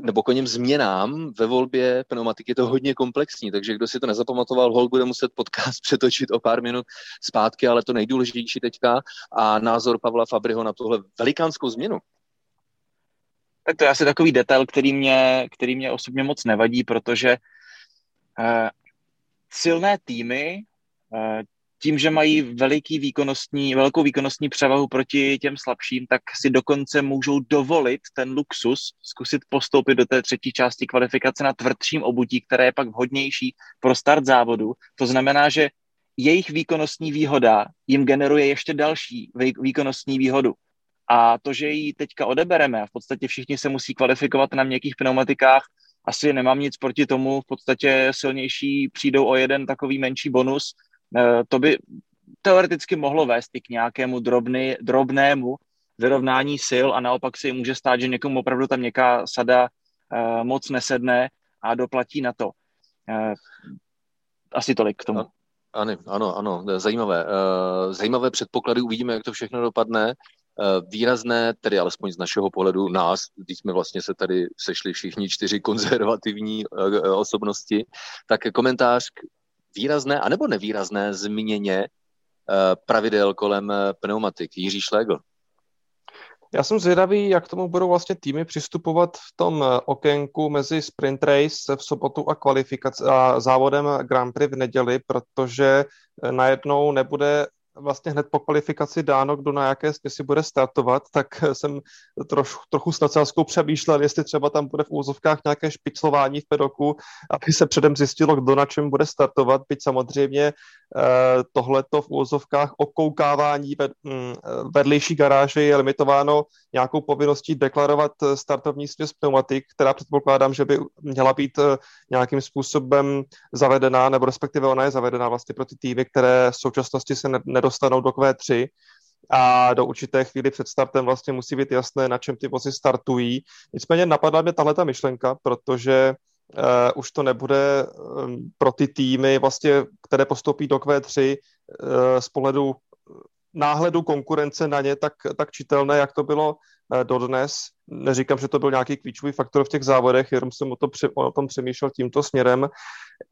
nebo koněm změnám ve volbě pneumatiky je to hodně komplexní, takže kdo si to nezapamatoval, hol bude muset podcast [laughs] přetočit o pár minut zpátky, ale to nejdůležitější teďka a názor Pavla Fabriho na tuhle velikánskou změnu. Tak to je asi takový detail, který mě, který mě osobně moc nevadí, protože eh, silné týmy eh, tím, že mají veliký výkonnostní, velkou výkonnostní převahu proti těm slabším, tak si dokonce můžou dovolit ten luxus zkusit postoupit do té třetí části kvalifikace na tvrdším obutí, které je pak vhodnější pro start závodu. To znamená, že jejich výkonnostní výhoda jim generuje ještě další výkonnostní výhodu. A to, že ji teďka odebereme a v podstatě všichni se musí kvalifikovat na měkkých pneumatikách, asi nemám nic proti tomu, v podstatě silnější přijdou o jeden takový menší bonus, to by teoreticky mohlo vést i k nějakému drobný, drobnému vyrovnání sil a naopak se může stát, že někomu opravdu tam něká sada uh, moc nesedne a doplatí na to. Uh, asi tolik k tomu. Ano, ano, ano, zajímavé. Zajímavé předpoklady, uvidíme, jak to všechno dopadne. Výrazné, tedy alespoň z našeho pohledu nás, když jsme vlastně se tady sešli všichni čtyři konzervativní osobnosti, tak komentář výrazné anebo nevýrazné změně eh, pravidel kolem eh, pneumatik. Jiří Šlegl. Já jsem zvědavý, jak tomu budou vlastně týmy přistupovat v tom eh, okénku mezi sprint race v sobotu a kvalifikaci a závodem Grand Prix v neděli, protože najednou nebude vlastně hned po kvalifikaci dáno, kdo na jaké směsi bude startovat, tak jsem troš, trochu s nadsázkou přemýšlel, jestli třeba tam bude v úzovkách nějaké špiclování v pedoku, aby se předem zjistilo, kdo na čem bude startovat, byť samozřejmě eh, tohleto v úzovkách okoukávání ved, hm, vedlejší garáže je limitováno nějakou povinností deklarovat startovní směs pneumatik, která předpokládám, že by měla být eh, nějakým způsobem zavedená, nebo respektive ona je zavedená vlastně pro ty týmy, které v současnosti se nedostanou dostanou do Q3 a do určité chvíli před startem vlastně musí být jasné, na čem ty vozy startují. Nicméně napadla mě tahle ta myšlenka, protože uh, už to nebude um, pro ty týmy, vlastně, které postoupí do Q3 uh, z pohledu náhledu konkurence na ně tak, tak čitelné, jak to bylo eh, dodnes. Neříkám, že to byl nějaký klíčový faktor v těch závodech, jenom jsem o, to, o tom přemýšlel tímto směrem.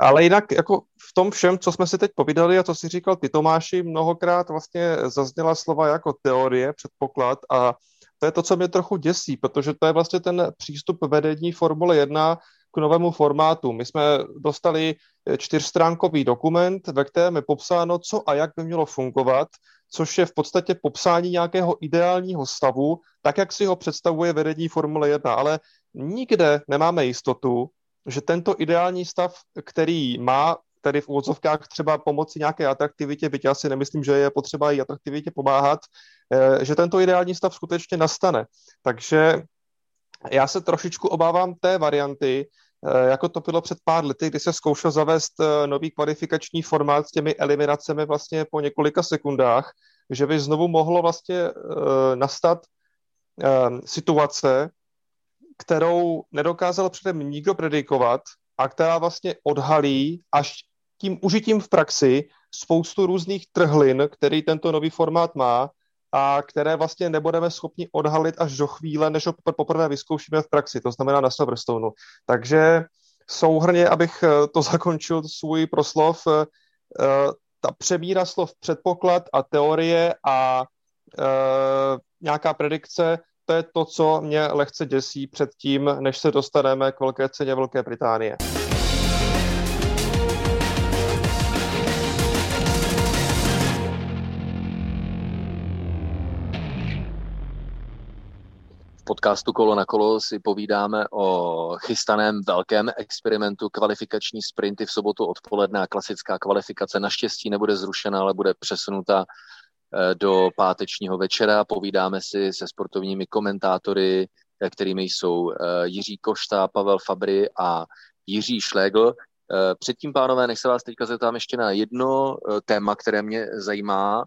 Ale jinak jako v tom všem, co jsme si teď povídali a co si říkal ty Tomáši, mnohokrát vlastně zazněla slova jako teorie, předpoklad a to je to, co mě trochu děsí, protože to je vlastně ten přístup vedení Formule 1 k novému formátu. My jsme dostali čtyřstránkový dokument, ve kterém je popsáno, co a jak by mělo fungovat, což je v podstatě popsání nějakého ideálního stavu, tak jak si ho představuje vedení Formule 1, ale nikde nemáme jistotu, že tento ideální stav, který má tedy v úvodzovkách třeba pomoci nějaké atraktivitě, byť já si nemyslím, že je potřeba i atraktivitě pomáhat, eh, že tento ideální stav skutečně nastane. Takže já se trošičku obávám té varianty, jako to bylo před pár lety, kdy se zkoušel zavést eh, nový kvalifikační formát s těmi eliminacemi vlastně po několika sekundách, že by znovu mohlo vlastně nastat situace, kterou nedokázal předem nikdo predikovat a která vlastně odhalí až tím užitím v praxi spoustu různých trhlin, který tento nový formát má a které vlastně nebudeme schopni odhalit až do chvíle, než ho poprvé vyzkoušíme v praxi, to znamená na Silverstone. Takže souhrně, abych eh, to [laughs] zakončil svůj proslov, eh, ta přebíra slov předpoklad a teorie a eh, nějaká predikce, to je to, co mě lehce děsí před tím, než se dostaneme k velké ceně Velké Británie. Podcastu Kolo na kolo si povídáme o chystaném velkém experimentu kvalifikační sprinty v sobotu odpoledne a klasická kvalifikace naštěstí nebude zrušena, ale bude přesunuta eh, do pátečního večera. Povídáme si se sportovními komentátory, eh, kterými jsou eh, Jiří Košta, Pavel Fabry a Jiří Šlégl. Předtím, pánové, než se vás teďka zeptám ještě na jedno téma, které mě zajímá,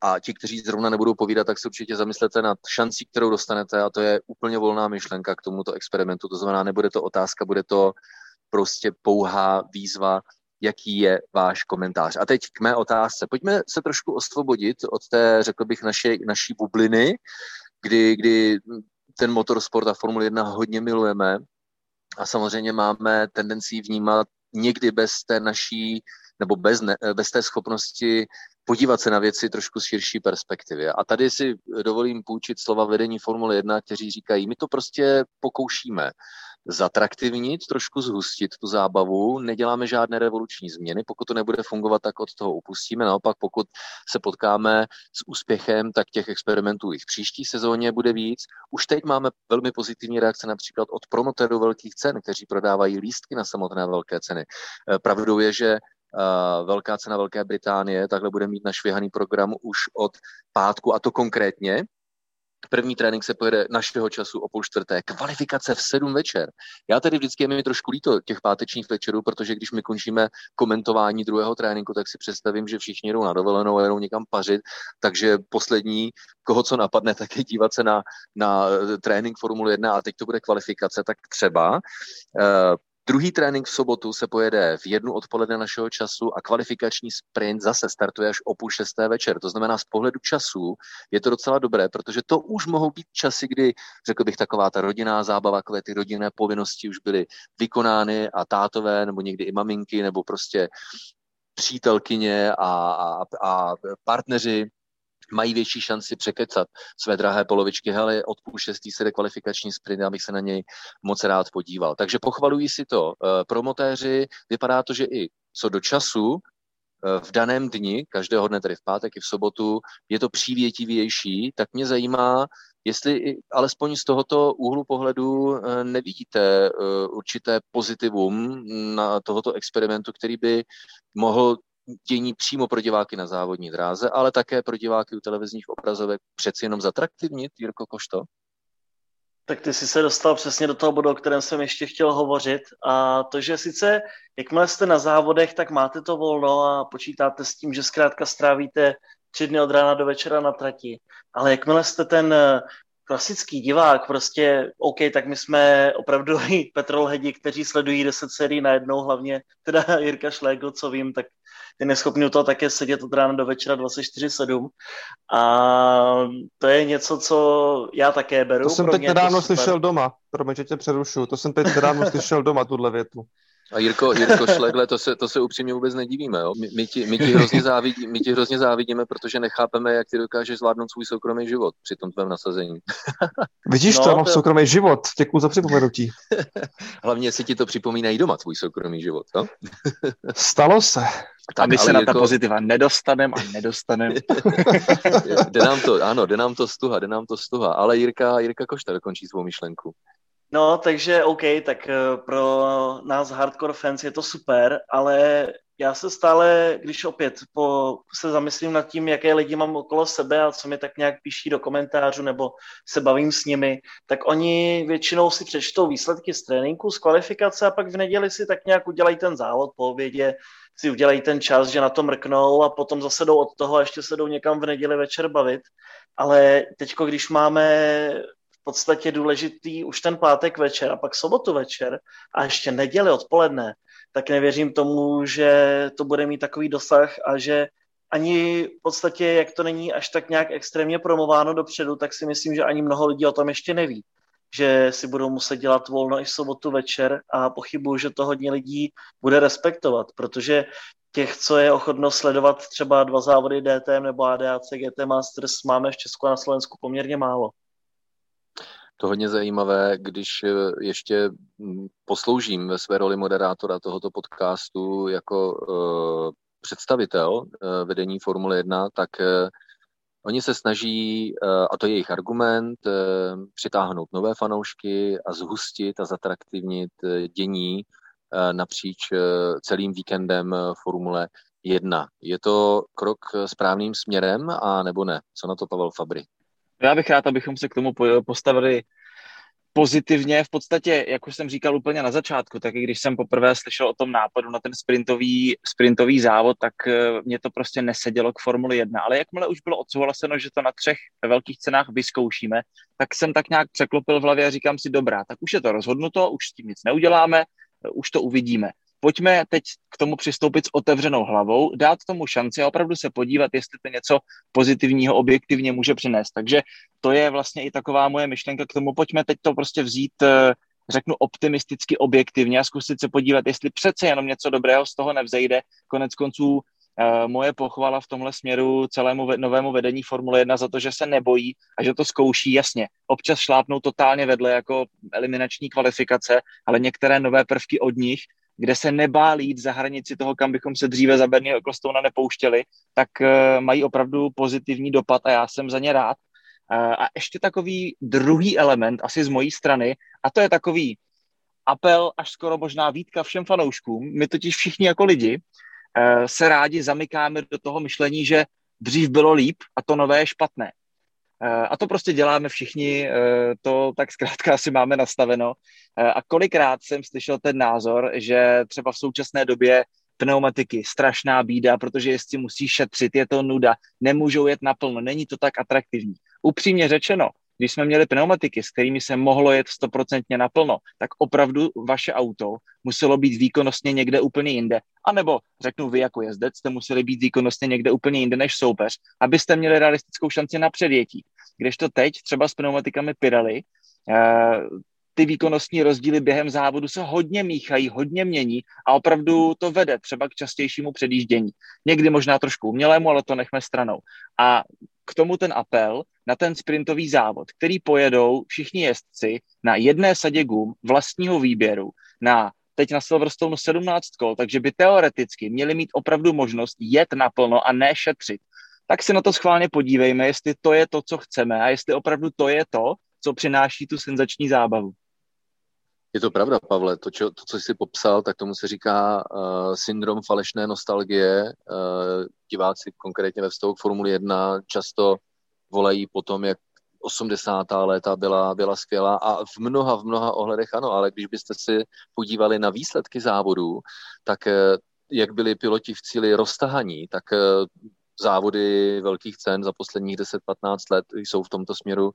a ti, kteří zrovna nebudou povídat, tak se určitě zamyslete nad šancí, kterou dostanete a to je úplně volná myšlenka k tomuto experimentu. To znamená, nebude to otázka, bude to prostě pouhá výzva, jaký je váš komentář. A teď k mé otázce. Pojďme se trošku osvobodit od té, řekl bych, naše, naší bubliny, kdy, kdy ten motorsport a Formule 1 hodně milujeme a samozřejmě máme tendenci vnímat někdy bez té naší nebo bez, ne, bez té schopnosti podívat se na věci trošku z širší perspektivy. A tady si dovolím půjčit slova vedení Formule 1, kteří říkají, my to prostě pokoušíme zatraktivnit, trošku zhustit tu zábavu, neděláme žádné revoluční změny, pokud to nebude fungovat, tak od toho upustíme, naopak pokud se potkáme s úspěchem, tak těch experimentů i v příští sezóně bude víc. Už teď máme velmi pozitivní reakce například od promotérů velkých cen, kteří prodávají lístky na samotné velké ceny. Pravdou je, že velká cena Velké Británie, takhle bude mít našvěhaný program už od pátku, a to konkrétně. První trénink se pojede našeho času o půl čtvrté, kvalifikace v sedm večer. Já tedy vždycky je mi trošku líto těch pátečních večerů, protože když my končíme komentování druhého tréninku, tak si představím, že všichni jdou na dovolenou a jdou někam pařit, takže poslední, koho co napadne, [laughs] tak je dívat se na, na trénink Formule 1 a teď to bude kvalifikace, tak třeba. Druhý trénink v sobotu se pojede v jednu odpoledne našeho času a kvalifikační sprint zase startuje až o půl šesté večer. To znamená, z pohledu času je to docela dobré, protože to už mohou být časy, kdy, řekl bych, taková ta rodinná zábava, takové ty rodinné povinnosti už byly vykonány a tátové, nebo někdy i maminky, nebo prostě přítelkyně a, a, a partneři mají větší šanci překecat své drahé polovičky. Hele, od půl šestý se jde kvalifikační sprint, abych se na něj moc rád podíval. Takže pochvalují si to eh, promotéři. Vypadá to, že i co do času, eh, v daném dni, každého dne, tedy v pátek i v sobotu, je to přívětivější, tak mě zajímá, jestli alespoň z tohoto úhlu pohledu eh, nevidíte určité pozitivum na tohoto experimentu, který by mohl dění přímo pro diváky na závodní dráze, ale také pro diváky u televizních obrazovek přeci jenom zatraktivnit, Jirko Košto? Tak ty jsi se dostal přesně do toho bodu, o kterém jsem ještě chtěl hovořit. A to, že sice jakmile jste na závodech, tak máte to volno a počítáte s tím, že zkrátka strávíte tři dny od rána do večera na trati. Ale jakmile jste ten eh, klasický divák, prostě OK, tak my jsme opravdu [laughs] petrolhedi, kteří sledují 10 sérií najednou, hlavně teda [laughs] Jirka Šlégl, co vím, tak ty neschopný u toho také sedět od rána do večera 24-7 a to je něco, co já také beru. To jsem teď nedávno slyšel doma, promiň, že tě přerušu, to jsem teď nedávno [laughs] slyšel doma, tuhle větu. A Jirko, Jirko Šlegle, to se, to se upřímně vůbec nedivíme. Jo? My, my, ti, my, ti hrozně [laughs] závidí, my ti hrozně závidíme, protože nechápeme, jak ty dokážeš zvládnout svůj soukromý život při tom tvém nasazení. [laughs] Vidíš, no, to mám to... soukromý život. Děkuji za připomenutí. [laughs] Hlavně si ti to připomínají doma, tvůj soukromý život. Jo? Stalo se. Tak, a my se na Jirko... ta pozitiva nedostaneme a nedostaneme. jde nám to, ano, jde nám to stuha, jde nám to stuha. Ale Jirka, Jirka Košta dokončí svou myšlenku. No, takže OK, tak eh, pro nás hardcore fans je to super, ale já se stále, když opět po, se zamyslím nad tím, jaké lidi mám okolo sebe a co mi tak nějak píší do komentářů nebo se bavím s nimi, tak oni většinou si přečtou výsledky z tréninku, z kvalifikace a pak v neděli si tak nějak udělají ten závod po obědě, si udělají ten čas, že na to mrknou a potom zase jdou od toho a ještě se jdou někam v neděli večer bavit. Ale teďko, když máme v podstatě důležitý už ten pátek večer a pak sobotu večer a ještě neděli odpoledne, tak nevěřím tomu, že to bude mít takový dosah a že ani v podstatě, jak to není až tak nějak extrémně promováno dopředu, tak si myslím, že ani mnoho lidí o tom ještě neví. Že si budou muset dělat volno i v sobotu večer a pochybuju, že to hodně lidí bude respektovat, protože těch, co je ochotno sledovat třeba dva závody DTM nebo ADAC GT Masters, máme v Česku a na Slovensku poměrně málo to hodně zajímavé, když eh, ještě hm, posloužím ve své roli moderátora tohoto podcastu jako uh, představitel uh, vedení Formule 1, tak uh, oni se snaží, a to je jejich argument, přitáhnout nové fanoušky a zhustit a zatraktivnit dění napříč celým víkendem Formule 1. Je to krok správným směrem a nebo ne? Co na to Pavel Fabry? Já bych rád, abychom se k tomu postavili pozitivně. V podstatě, jak už jsem říkal úplně na začátku, tak i když jsem poprvé slyšel o tom nápadu na ten sprintový, sprintový závod, tak eh, mě to prostě nesedělo k Formuli 1. Ale jakmile už bylo odsouhlaseno, že to na třech velkých cenách vyzkoušíme, tak jsem tak nějak překlopil v hlavě a říkám si, dobrá, tak už je to rozhodnuto, už s tím nic neuděláme, už to uvidíme pojďme teď k tomu přistoupit s otevřenou hlavou, dát tomu šanci a opravdu se podívat, jestli to něco pozitivního objektivně může přinést. Takže to je vlastně i taková moje myšlenka k tomu, pojďme teď to prostě vzít eh, řeknu optimisticky objektivně a zkusit se podívat, jestli přece jenom něco dobrého z toho nevzejde. Konec konců eh, moje pochvala v tomhle směru celému novému vedení Formule 1 za to, že se nebojí a že to zkouší jasně. Občas šlápnou totálně vedle jako eliminační kvalifikace, ale některé nové prvky od nich kde se nebáli jít za hranici toho, kam bychom se dříve za Bernie Ecclestona nepouštěli, tak uh, mají opravdu pozitivní dopad a já jsem za ně rád. Uh, a ještě takový druhý element, asi z mojí strany, a to je takový apel, až skoro možná výtka všem fanouškům. My totiž všichni jako lidi uh, se rádi zamykáme do toho myšlení, že dřív bylo líp a to nové je špatné. Eh, a to prostě děláme všichni, eh, to tak zkrátka [laughs] asi máme nastaveno. Eh, a kolikrát jsem slyšel ten názor, že třeba v současné době pneumatiky, strašná bída, protože jestli musí šetřit, je to nuda, nemůžou jet naplno, není to tak atraktivní. Upřímně řečeno, když jsme měli pneumatiky, s kterými se mohlo jet stoprocentně naplno, tak opravdu vaše auto muselo být výkonnostně někde úplně jinde. A nebo řeknu vy jako jezdec, jste museli být výkonnostně někde úplně jinde než soupeř, abyste měli realistickou šanci na předjetí. to teď třeba s pneumatikami Pirelli, eh, ty výkonnostní rozdíly během závodu se hodně míchají, hodně mění a opravdu to vede třeba k častějšímu předjíždění. Někdy možná trošku umělému, ale to nechme stranou. A k tomu ten apel na ten sprintový závod, který pojedou všichni jezdci na jedné sadě gum vlastního výběru na teď na Silverstone 17 kol, takže by teoreticky měli mít opravdu možnost jet naplno a ne šetřit. Tak si na to schválně podívejme, jestli to je to, co chceme a jestli opravdu to je to, co přináší tu senzační zábavu. Je to pravda, Pavle. To, čo, to co jsi popsal, tak tomu se říká uh, syndrom falešné nostalgie. Uh, diváci konkrétně ve vztahu k Formuli 1 často volají po tom, jak 80. léta byla, byla skvělá a v mnoha, v mnoha ohledech ano, ale když byste si podívali na výsledky závodů, tak uh, jak byli piloti v cíli roztahaní, tak závody velkých cen za posledních 10-15 let jsou v tomto směru uh,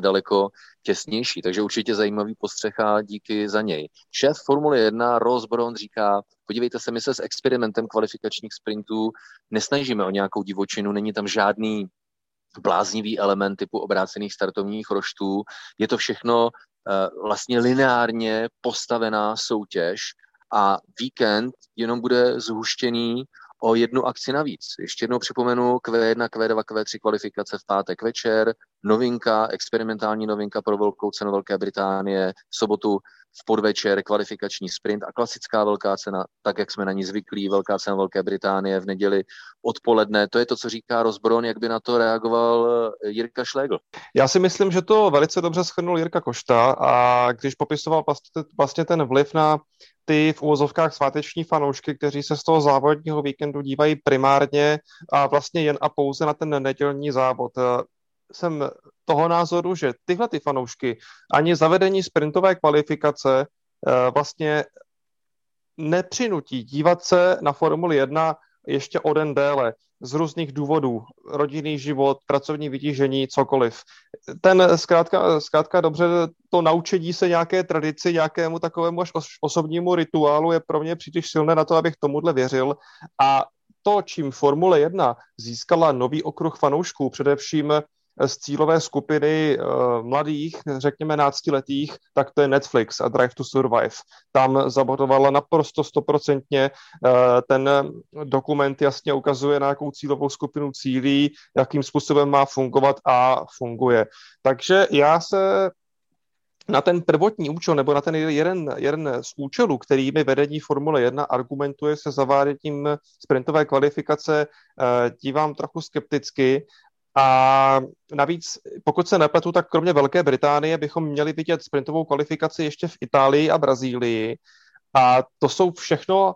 daleko těsnější, takže určitě zajímavý postřeh a díky za něj. Šéf Formule 1 Ross Brown říká, podívejte se, my se s experimentem kvalifikačních sprintů nesnažíme o nějakou divočinu, není tam žádný bláznivý element typu obrácených startovních roštů. Je to všechno uh, vlastně lineárně postavená soutěž a víkend jenom bude zhuštěný o jednu akci navíc. Ještě jednou připomenu Q1, Q2, Q3 kvalifikace v pátek večer, novinka, experimentální novinka pro velkou cenu Velké Británie, v sobotu v podvečer kvalifikační sprint a klasická velká cena, tak jak jsme na ní zvyklí, velká cena Velké Británie v neděli odpoledne. To je to, co říká Rozbron, jak by na to reagoval eh, Jirka Šlégl. Já si myslím, že to velice dobře schrnul Jirka Košta a když popisoval vlastně ten vliv na ty v úvozovkách sváteční fanoušky, kteří se z toho závodního víkendu dívají primárně a vlastně jen a pouze na ten nedělní závod. Jsem toho názoru, že tyhle ty fanoušky ani zavedení sprintové kvalifikace eh, vlastně nepřinutí dívat se na Formuli 1 ještě o den déle z různých důvodů, rodinný život, pracovní vytížení, cokoliv. Ten zkrátka, zkrátka dobře, to naučení se nějaké tradici, nějakému takovému až osobnímu rituálu je pro mě příliš silné na to, abych tomuhle věřil a to, čím Formule 1 získala nový okruh fanoušků, především z cílové skupiny uh, mladých, řekněme náctiletých, tak to je Netflix a Drive to Survive. Tam zabodovala naprosto stoprocentně. Uh, ten dokument jasně ukazuje, na jakou cílovou skupinu cílí, jakým způsobem má fungovat a funguje. Takže já se na ten prvotní účel, nebo na ten jeden, jeden z účelů, kterými vedení Formule 1 argumentuje se zaváděním sprintové kvalifikace, eh, dívám trochu skepticky a navíc, pokud se nepletu, tak kromě Velké Británie bychom měli vidět sprintovou kvalifikaci ještě v Itálii a Brazílii. A to jsou všechno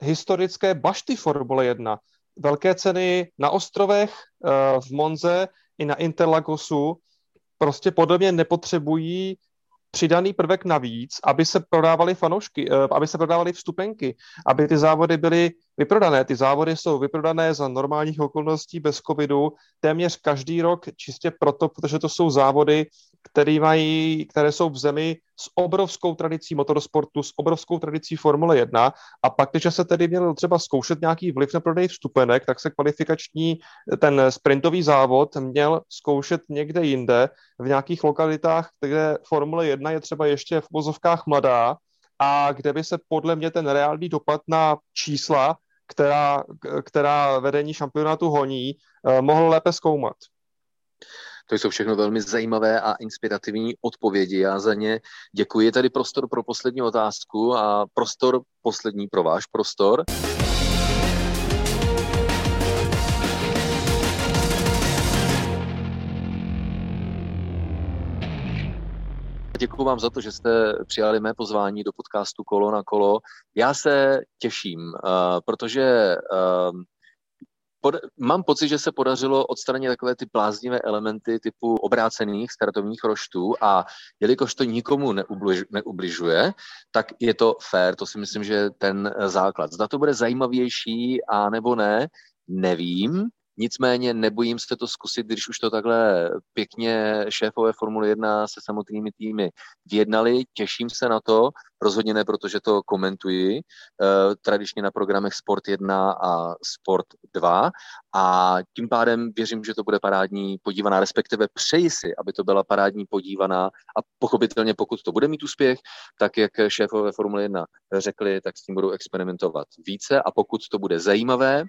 historické bašty Formule 1. Velké ceny na ostrovech, eh, v Monze i na Interlagosu prostě podobně nepotřebují přidaný prvek navíc, aby se prodávaly fanoušky, eh, aby se prodávaly vstupenky, aby ty závody byly vyprodané. Ty závody jsou vyprodané za normálních okolností bez covidu téměř každý rok čistě proto, protože to jsou závody, které, mají, které jsou v zemi s obrovskou tradicí motorsportu, s obrovskou tradicí Formule 1 a pak, když se tedy měl třeba zkoušet nějaký vliv na prodej vstupenek, tak se kvalifikační ten sprintový závod měl zkoušet někde jinde, v nějakých lokalitách, kde Formule 1 je třeba ještě v vozovkách mladá a kde by se podle mě ten reálný dopad na čísla, která, která vedení šampionátu honí, eh, mohl lépe zkoumat. To jsou všechno velmi zajímavé a inspirativní odpovědi. Já za ně děkuji. Je tady prostor pro poslední otázku a prostor poslední pro váš prostor. děkuji vám za to, že jste přijali mé pozvání do podcastu Kolo na kolo. Já se těším, uh, protože uh, pod, mám pocit, že se podařilo odstranit takové ty bláznivé elementy typu obrácených startovních roštů a jelikož to nikomu neubliž, neubližuje, tak je to fair, to si myslím, že je ten základ. Zda to bude zajímavější a nebo ne, nevím, Nicméně nebojím se to zkusit, když už to takhle pěkně šéfové Formule 1 se samotnými týmy vyjednali. Těším se na to, rozhodně ne, protože to komentuji eh, tradičně na programech Sport 1 a Sport 2 a tím pádem věřím, že to bude parádní podívaná, respektive přeji si, aby to byla parádní podívaná. A pochopitelně pokud to bude mít úspěch, tak jak šéfové Formule 1 řekli, tak s tím budou experimentovat více. A pokud to bude zajímavé,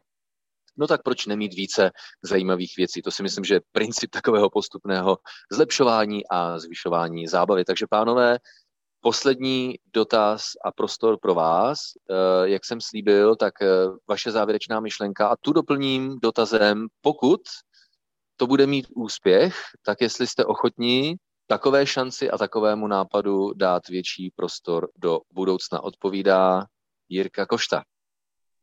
no tak proč nemít více zajímavých věcí? To si myslím, že je princip takového postupného zlepšování a zvyšování zábavy. Takže pánové, poslední dotaz a prostor pro vás. Eh, jak jsem slíbil, tak eh, vaše závěrečná myšlenka a tu doplním dotazem, pokud to bude mít úspěch, tak jestli jste ochotní takové šanci a takovému nápadu dát větší prostor do budoucna, odpovídá Jirka Košta.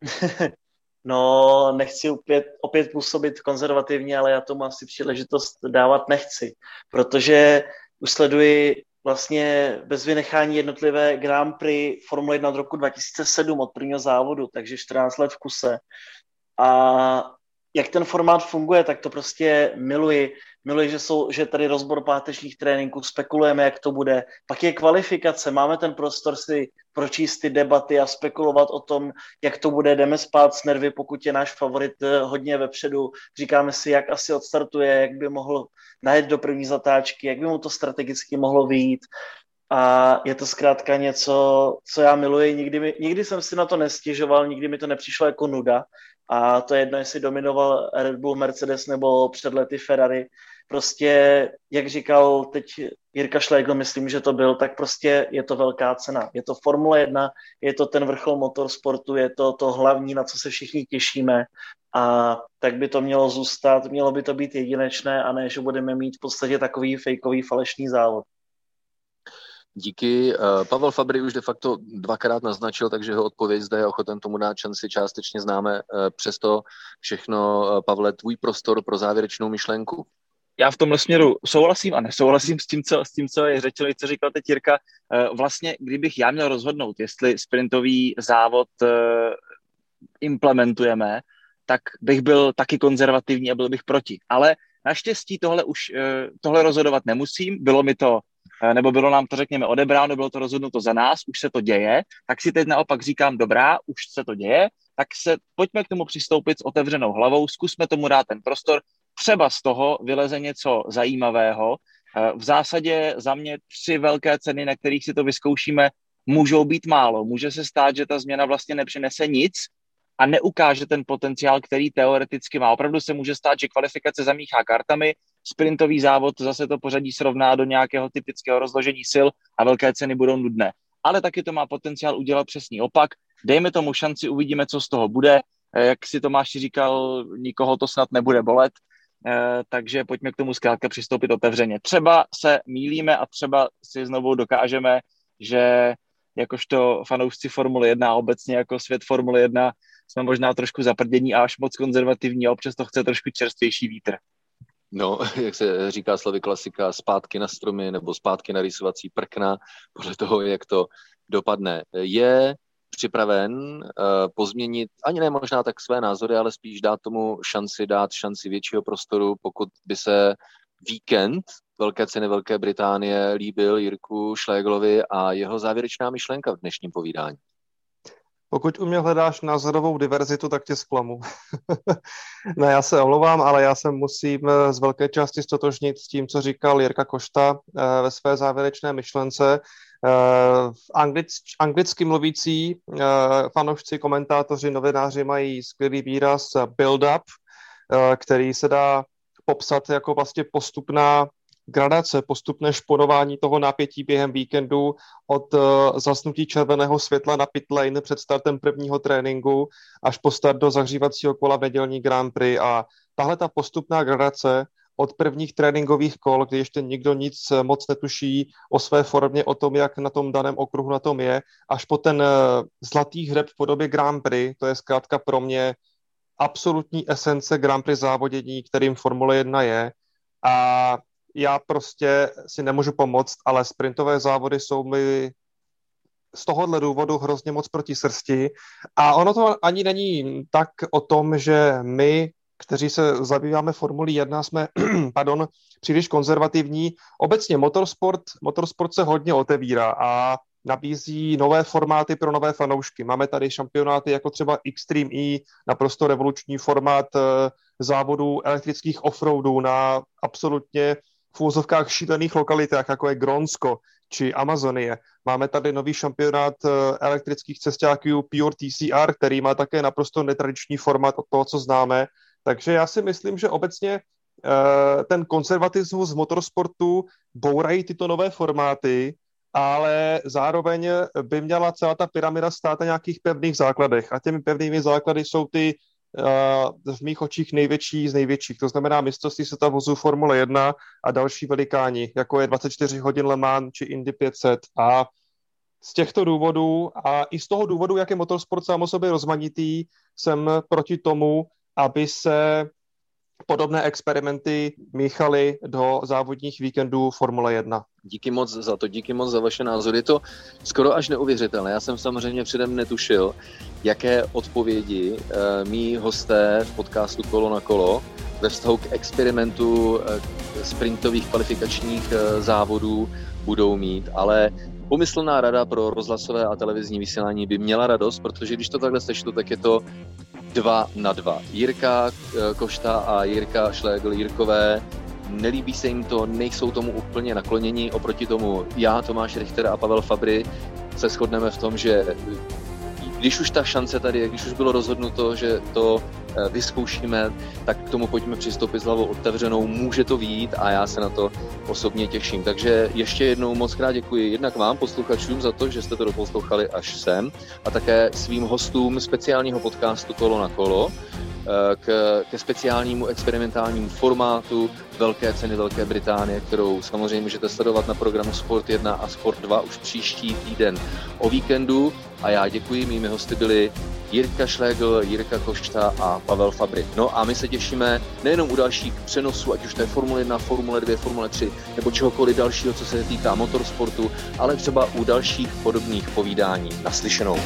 [laughs] No, nechci opět, opět působit konzervativně, ale já tomu asi příležitost dávat nechci, protože už sleduji vlastně bez vynechání jednotlivé Grand Prix Formule 1 od roku 2007 od prvního závodu, takže 14 let v kuse. A jak ten formát funguje, tak to prostě miluji. Miluji, že, jsou, že tady rozbor pátečních tréninků, spekulujeme, jak to bude. Pak je kvalifikace, máme ten prostor si pročíst ty debaty a spekulovat o tom, jak to bude. Jdeme spát s nervy, pokud je náš favorit eh, hodně vepředu. Říkáme si, jak asi odstartuje, jak by mohl najet do první zatáčky, jak by mu to strategicky mohlo vyjít. A je to zkrátka něco, co já miluji. Nikdy, mi, nikdy jsem si na to nestěžoval, nikdy mi to nepřišlo jako nuda. A to je jedno, jestli dominoval Red Bull, Mercedes nebo před lety Ferrari. Prostě, jak říkal teď Jirka Schlegel, myslím, že to byl, tak prostě je to velká cena. Je to Formule 1, je to ten vrchol motorsportu, je to to hlavní, na co se všichni těšíme. A tak by to mělo zůstat, mělo by to být jedinečné a ne, že budeme mít v podstatě takový fejkový falešný závod. Díky. Eh, Pavel Fabry už de facto dvakrát naznačil, takže jeho odpověď zde je ochoten tomu dát šanci částečně známe. Eh, přesto všechno, eh, Pavle, tvůj prostor pro závěrečnou myšlenku. Já v tomhle směru souhlasím a nesouhlasím s tím, co, s tím, co je řečeno, co říkal teď Jirka. Vlastně, kdybych já měl rozhodnout, jestli sprintový závod implementujeme, tak bych byl taky konzervativní a byl bych proti. Ale naštěstí tohle už tohle rozhodovat nemusím. Bylo mi to nebo bylo nám to, řekněme, odebráno, bylo to rozhodnuto za nás, už se to děje, tak si teď naopak říkám, dobrá, už se to děje, tak se pojďme k tomu přistoupit s otevřenou hlavou, zkusme tomu dát ten prostor, třeba z toho vyleze něco zajímavého. Eh, v zásadě za mě tři velké ceny, na kterých si to vyzkoušíme, můžou být málo. Může se stát, že ta změna vlastně nepřinese nic a neukáže ten potenciál, který teoreticky má. Opravdu se může stát, že kvalifikace zamíchá kartami, sprintový závod zase to pořadí srovná do nějakého typického rozložení sil a velké ceny budou nudné. Ale taky to má potenciál udělat přesný opak. Dejme tomu šanci, uvidíme, co z toho bude. Eh, jak si Tomáš říkal, nikoho to snad nebude bolet, eh, takže pojďme k tomu zkrátka přistoupit otevřeně. Třeba se mílíme a třeba si znovu dokážeme, že jakožto fanoušci Formule 1 a obecně jako svět Formule 1 jsme možná trošku zaprdění a až moc konzervativní a občas to chce trošku čerstvější vítr. No, [laughs] jak se říká slovy klasika, zpátky na stromy nebo zpátky na rysovací prkna, podle toho, jak to dopadne. Je připraven uh, pozměnit, ani ne možná tak své názory, ale spíš dát tomu šanci, dát šanci většího prostoru, pokud by se víkend Velké ceny Velké Británie líbil Jirku Šléglovi a jeho závěrečná myšlenka v dnešním povídání. Pokud u mě hledáš názorovou diverzitu, tak tě zklamu. [laughs] ne, já se omlouvám, ale já se musím eh, z velké části stotožnit s tím, co říkal Jirka Košta eh, ve své závěrečné myšlence. Eh, anglic, anglicky mluvící fanoušci, komentátoři, novináři mají skvělý výraz build-up, který se dá popsat jako vlastně postupná gradace, postupné šponování toho napětí během víkendu od uh, zasnutí červeného světla na pit lane před startem prvního tréninku až po start do zahřívacího kola v nedělní Grand Prix a tahle ta postupná gradace od prvních tréninkových kol, kdy ještě nikdo nic moc netuší o své formě, o tom, jak na tom daném okruhu na tom je, až po ten uh, zlatý hřeb v podobě Grand Prix, to je zkrátka pro mě absolutní esence Grand Prix závodění, kterým Formule 1 je. A já prostě si nemůžu pomoct, ale sprintové závody jsou mi z tohohle důvodu hrozně moc proti srsti. A ono to ani není tak o tom, že my, kteří se zabýváme Formulí 1, jsme [clears throat] pardon, příliš konzervativní. Obecně motorsport, motorsport se hodně otevírá a nabízí nové formáty pro nové fanoušky. Máme tady šampionáty jako třeba Extreme E, naprosto revoluční formát eh, závodů elektrických offroadů na absolutně v úzovkách šílených lokalitách, jako je Gronsko či Amazonie. Máme tady nový šampionát eh, elektrických cestáků Pure TCR, který má také naprosto netradiční formát od toho, co známe. Takže já si myslím, že obecně eh, ten konzervatismus v motorsportu bourají tyto nové formáty, ale zároveň by měla celá ta pyramida stát na nějakých pevných základech. A těmi pevnými základy jsou ty v mých očích největší z největších. To znamená mistrovství světa vozů Formule 1 a další velikáni, jako je 24 hodin Le Mans či Indy 500. A z těchto důvodů a i z toho důvodu, jak je motorsport sám o sobě rozmanitý, jsem proti tomu, aby se podobné experimenty míchali do závodních víkendů Formule 1. Díky moc za to, díky moc za vaše názory. Je to skoro až neuvěřitelné. Já jsem samozřejmě předem netušil, jaké odpovědi uh, mý hosté v podcastu Kolo na kolo ve vztahu k experimentu uh, sprintových kvalifikačních uh, závodů budou mít, ale pomyslná rada pro rozhlasové a televizní vysílání by měla radost, protože když to takhle sečtu, tak je to dva na dva. Jirka Košta a Jirka Šlegl Jirkové nelíbí se jim to, nejsou tomu úplně nakloněni, oproti tomu já, Tomáš Richter a Pavel Fabry se shodneme v tom, že když už ta šance tady je, když už bylo rozhodnuto, že to eh, vyzkoušíme, tak k tomu pojďme přistoupit s hlavou otevřenou, může to výjít a já se na to osobně těším. Takže ještě jednou moc krát děkuji jednak vám, posluchačům, za to, že jste to doposlouchali až sem a také svým hostům speciálního podcastu Kolo na kolo, Eh, k, ke speciálnímu experimentálnímu formátu Velké ceny Velké Británie, kterou samozřejmě můžete sledovat na programu Sport 1 a Sport 2 už příští týden o víkendu. A já děkuji, mými hosty byli Jirka Šlegl, Jirka Košta a Pavel Fabry. No a my se těšíme nejenom u dalších přenosů, ať už to je Formule 1, Formule 2, Formule 3 nebo čehokoliv dalšího, co se týká motorsportu, ale třeba u dalších podobných povídání. Naslyšenou.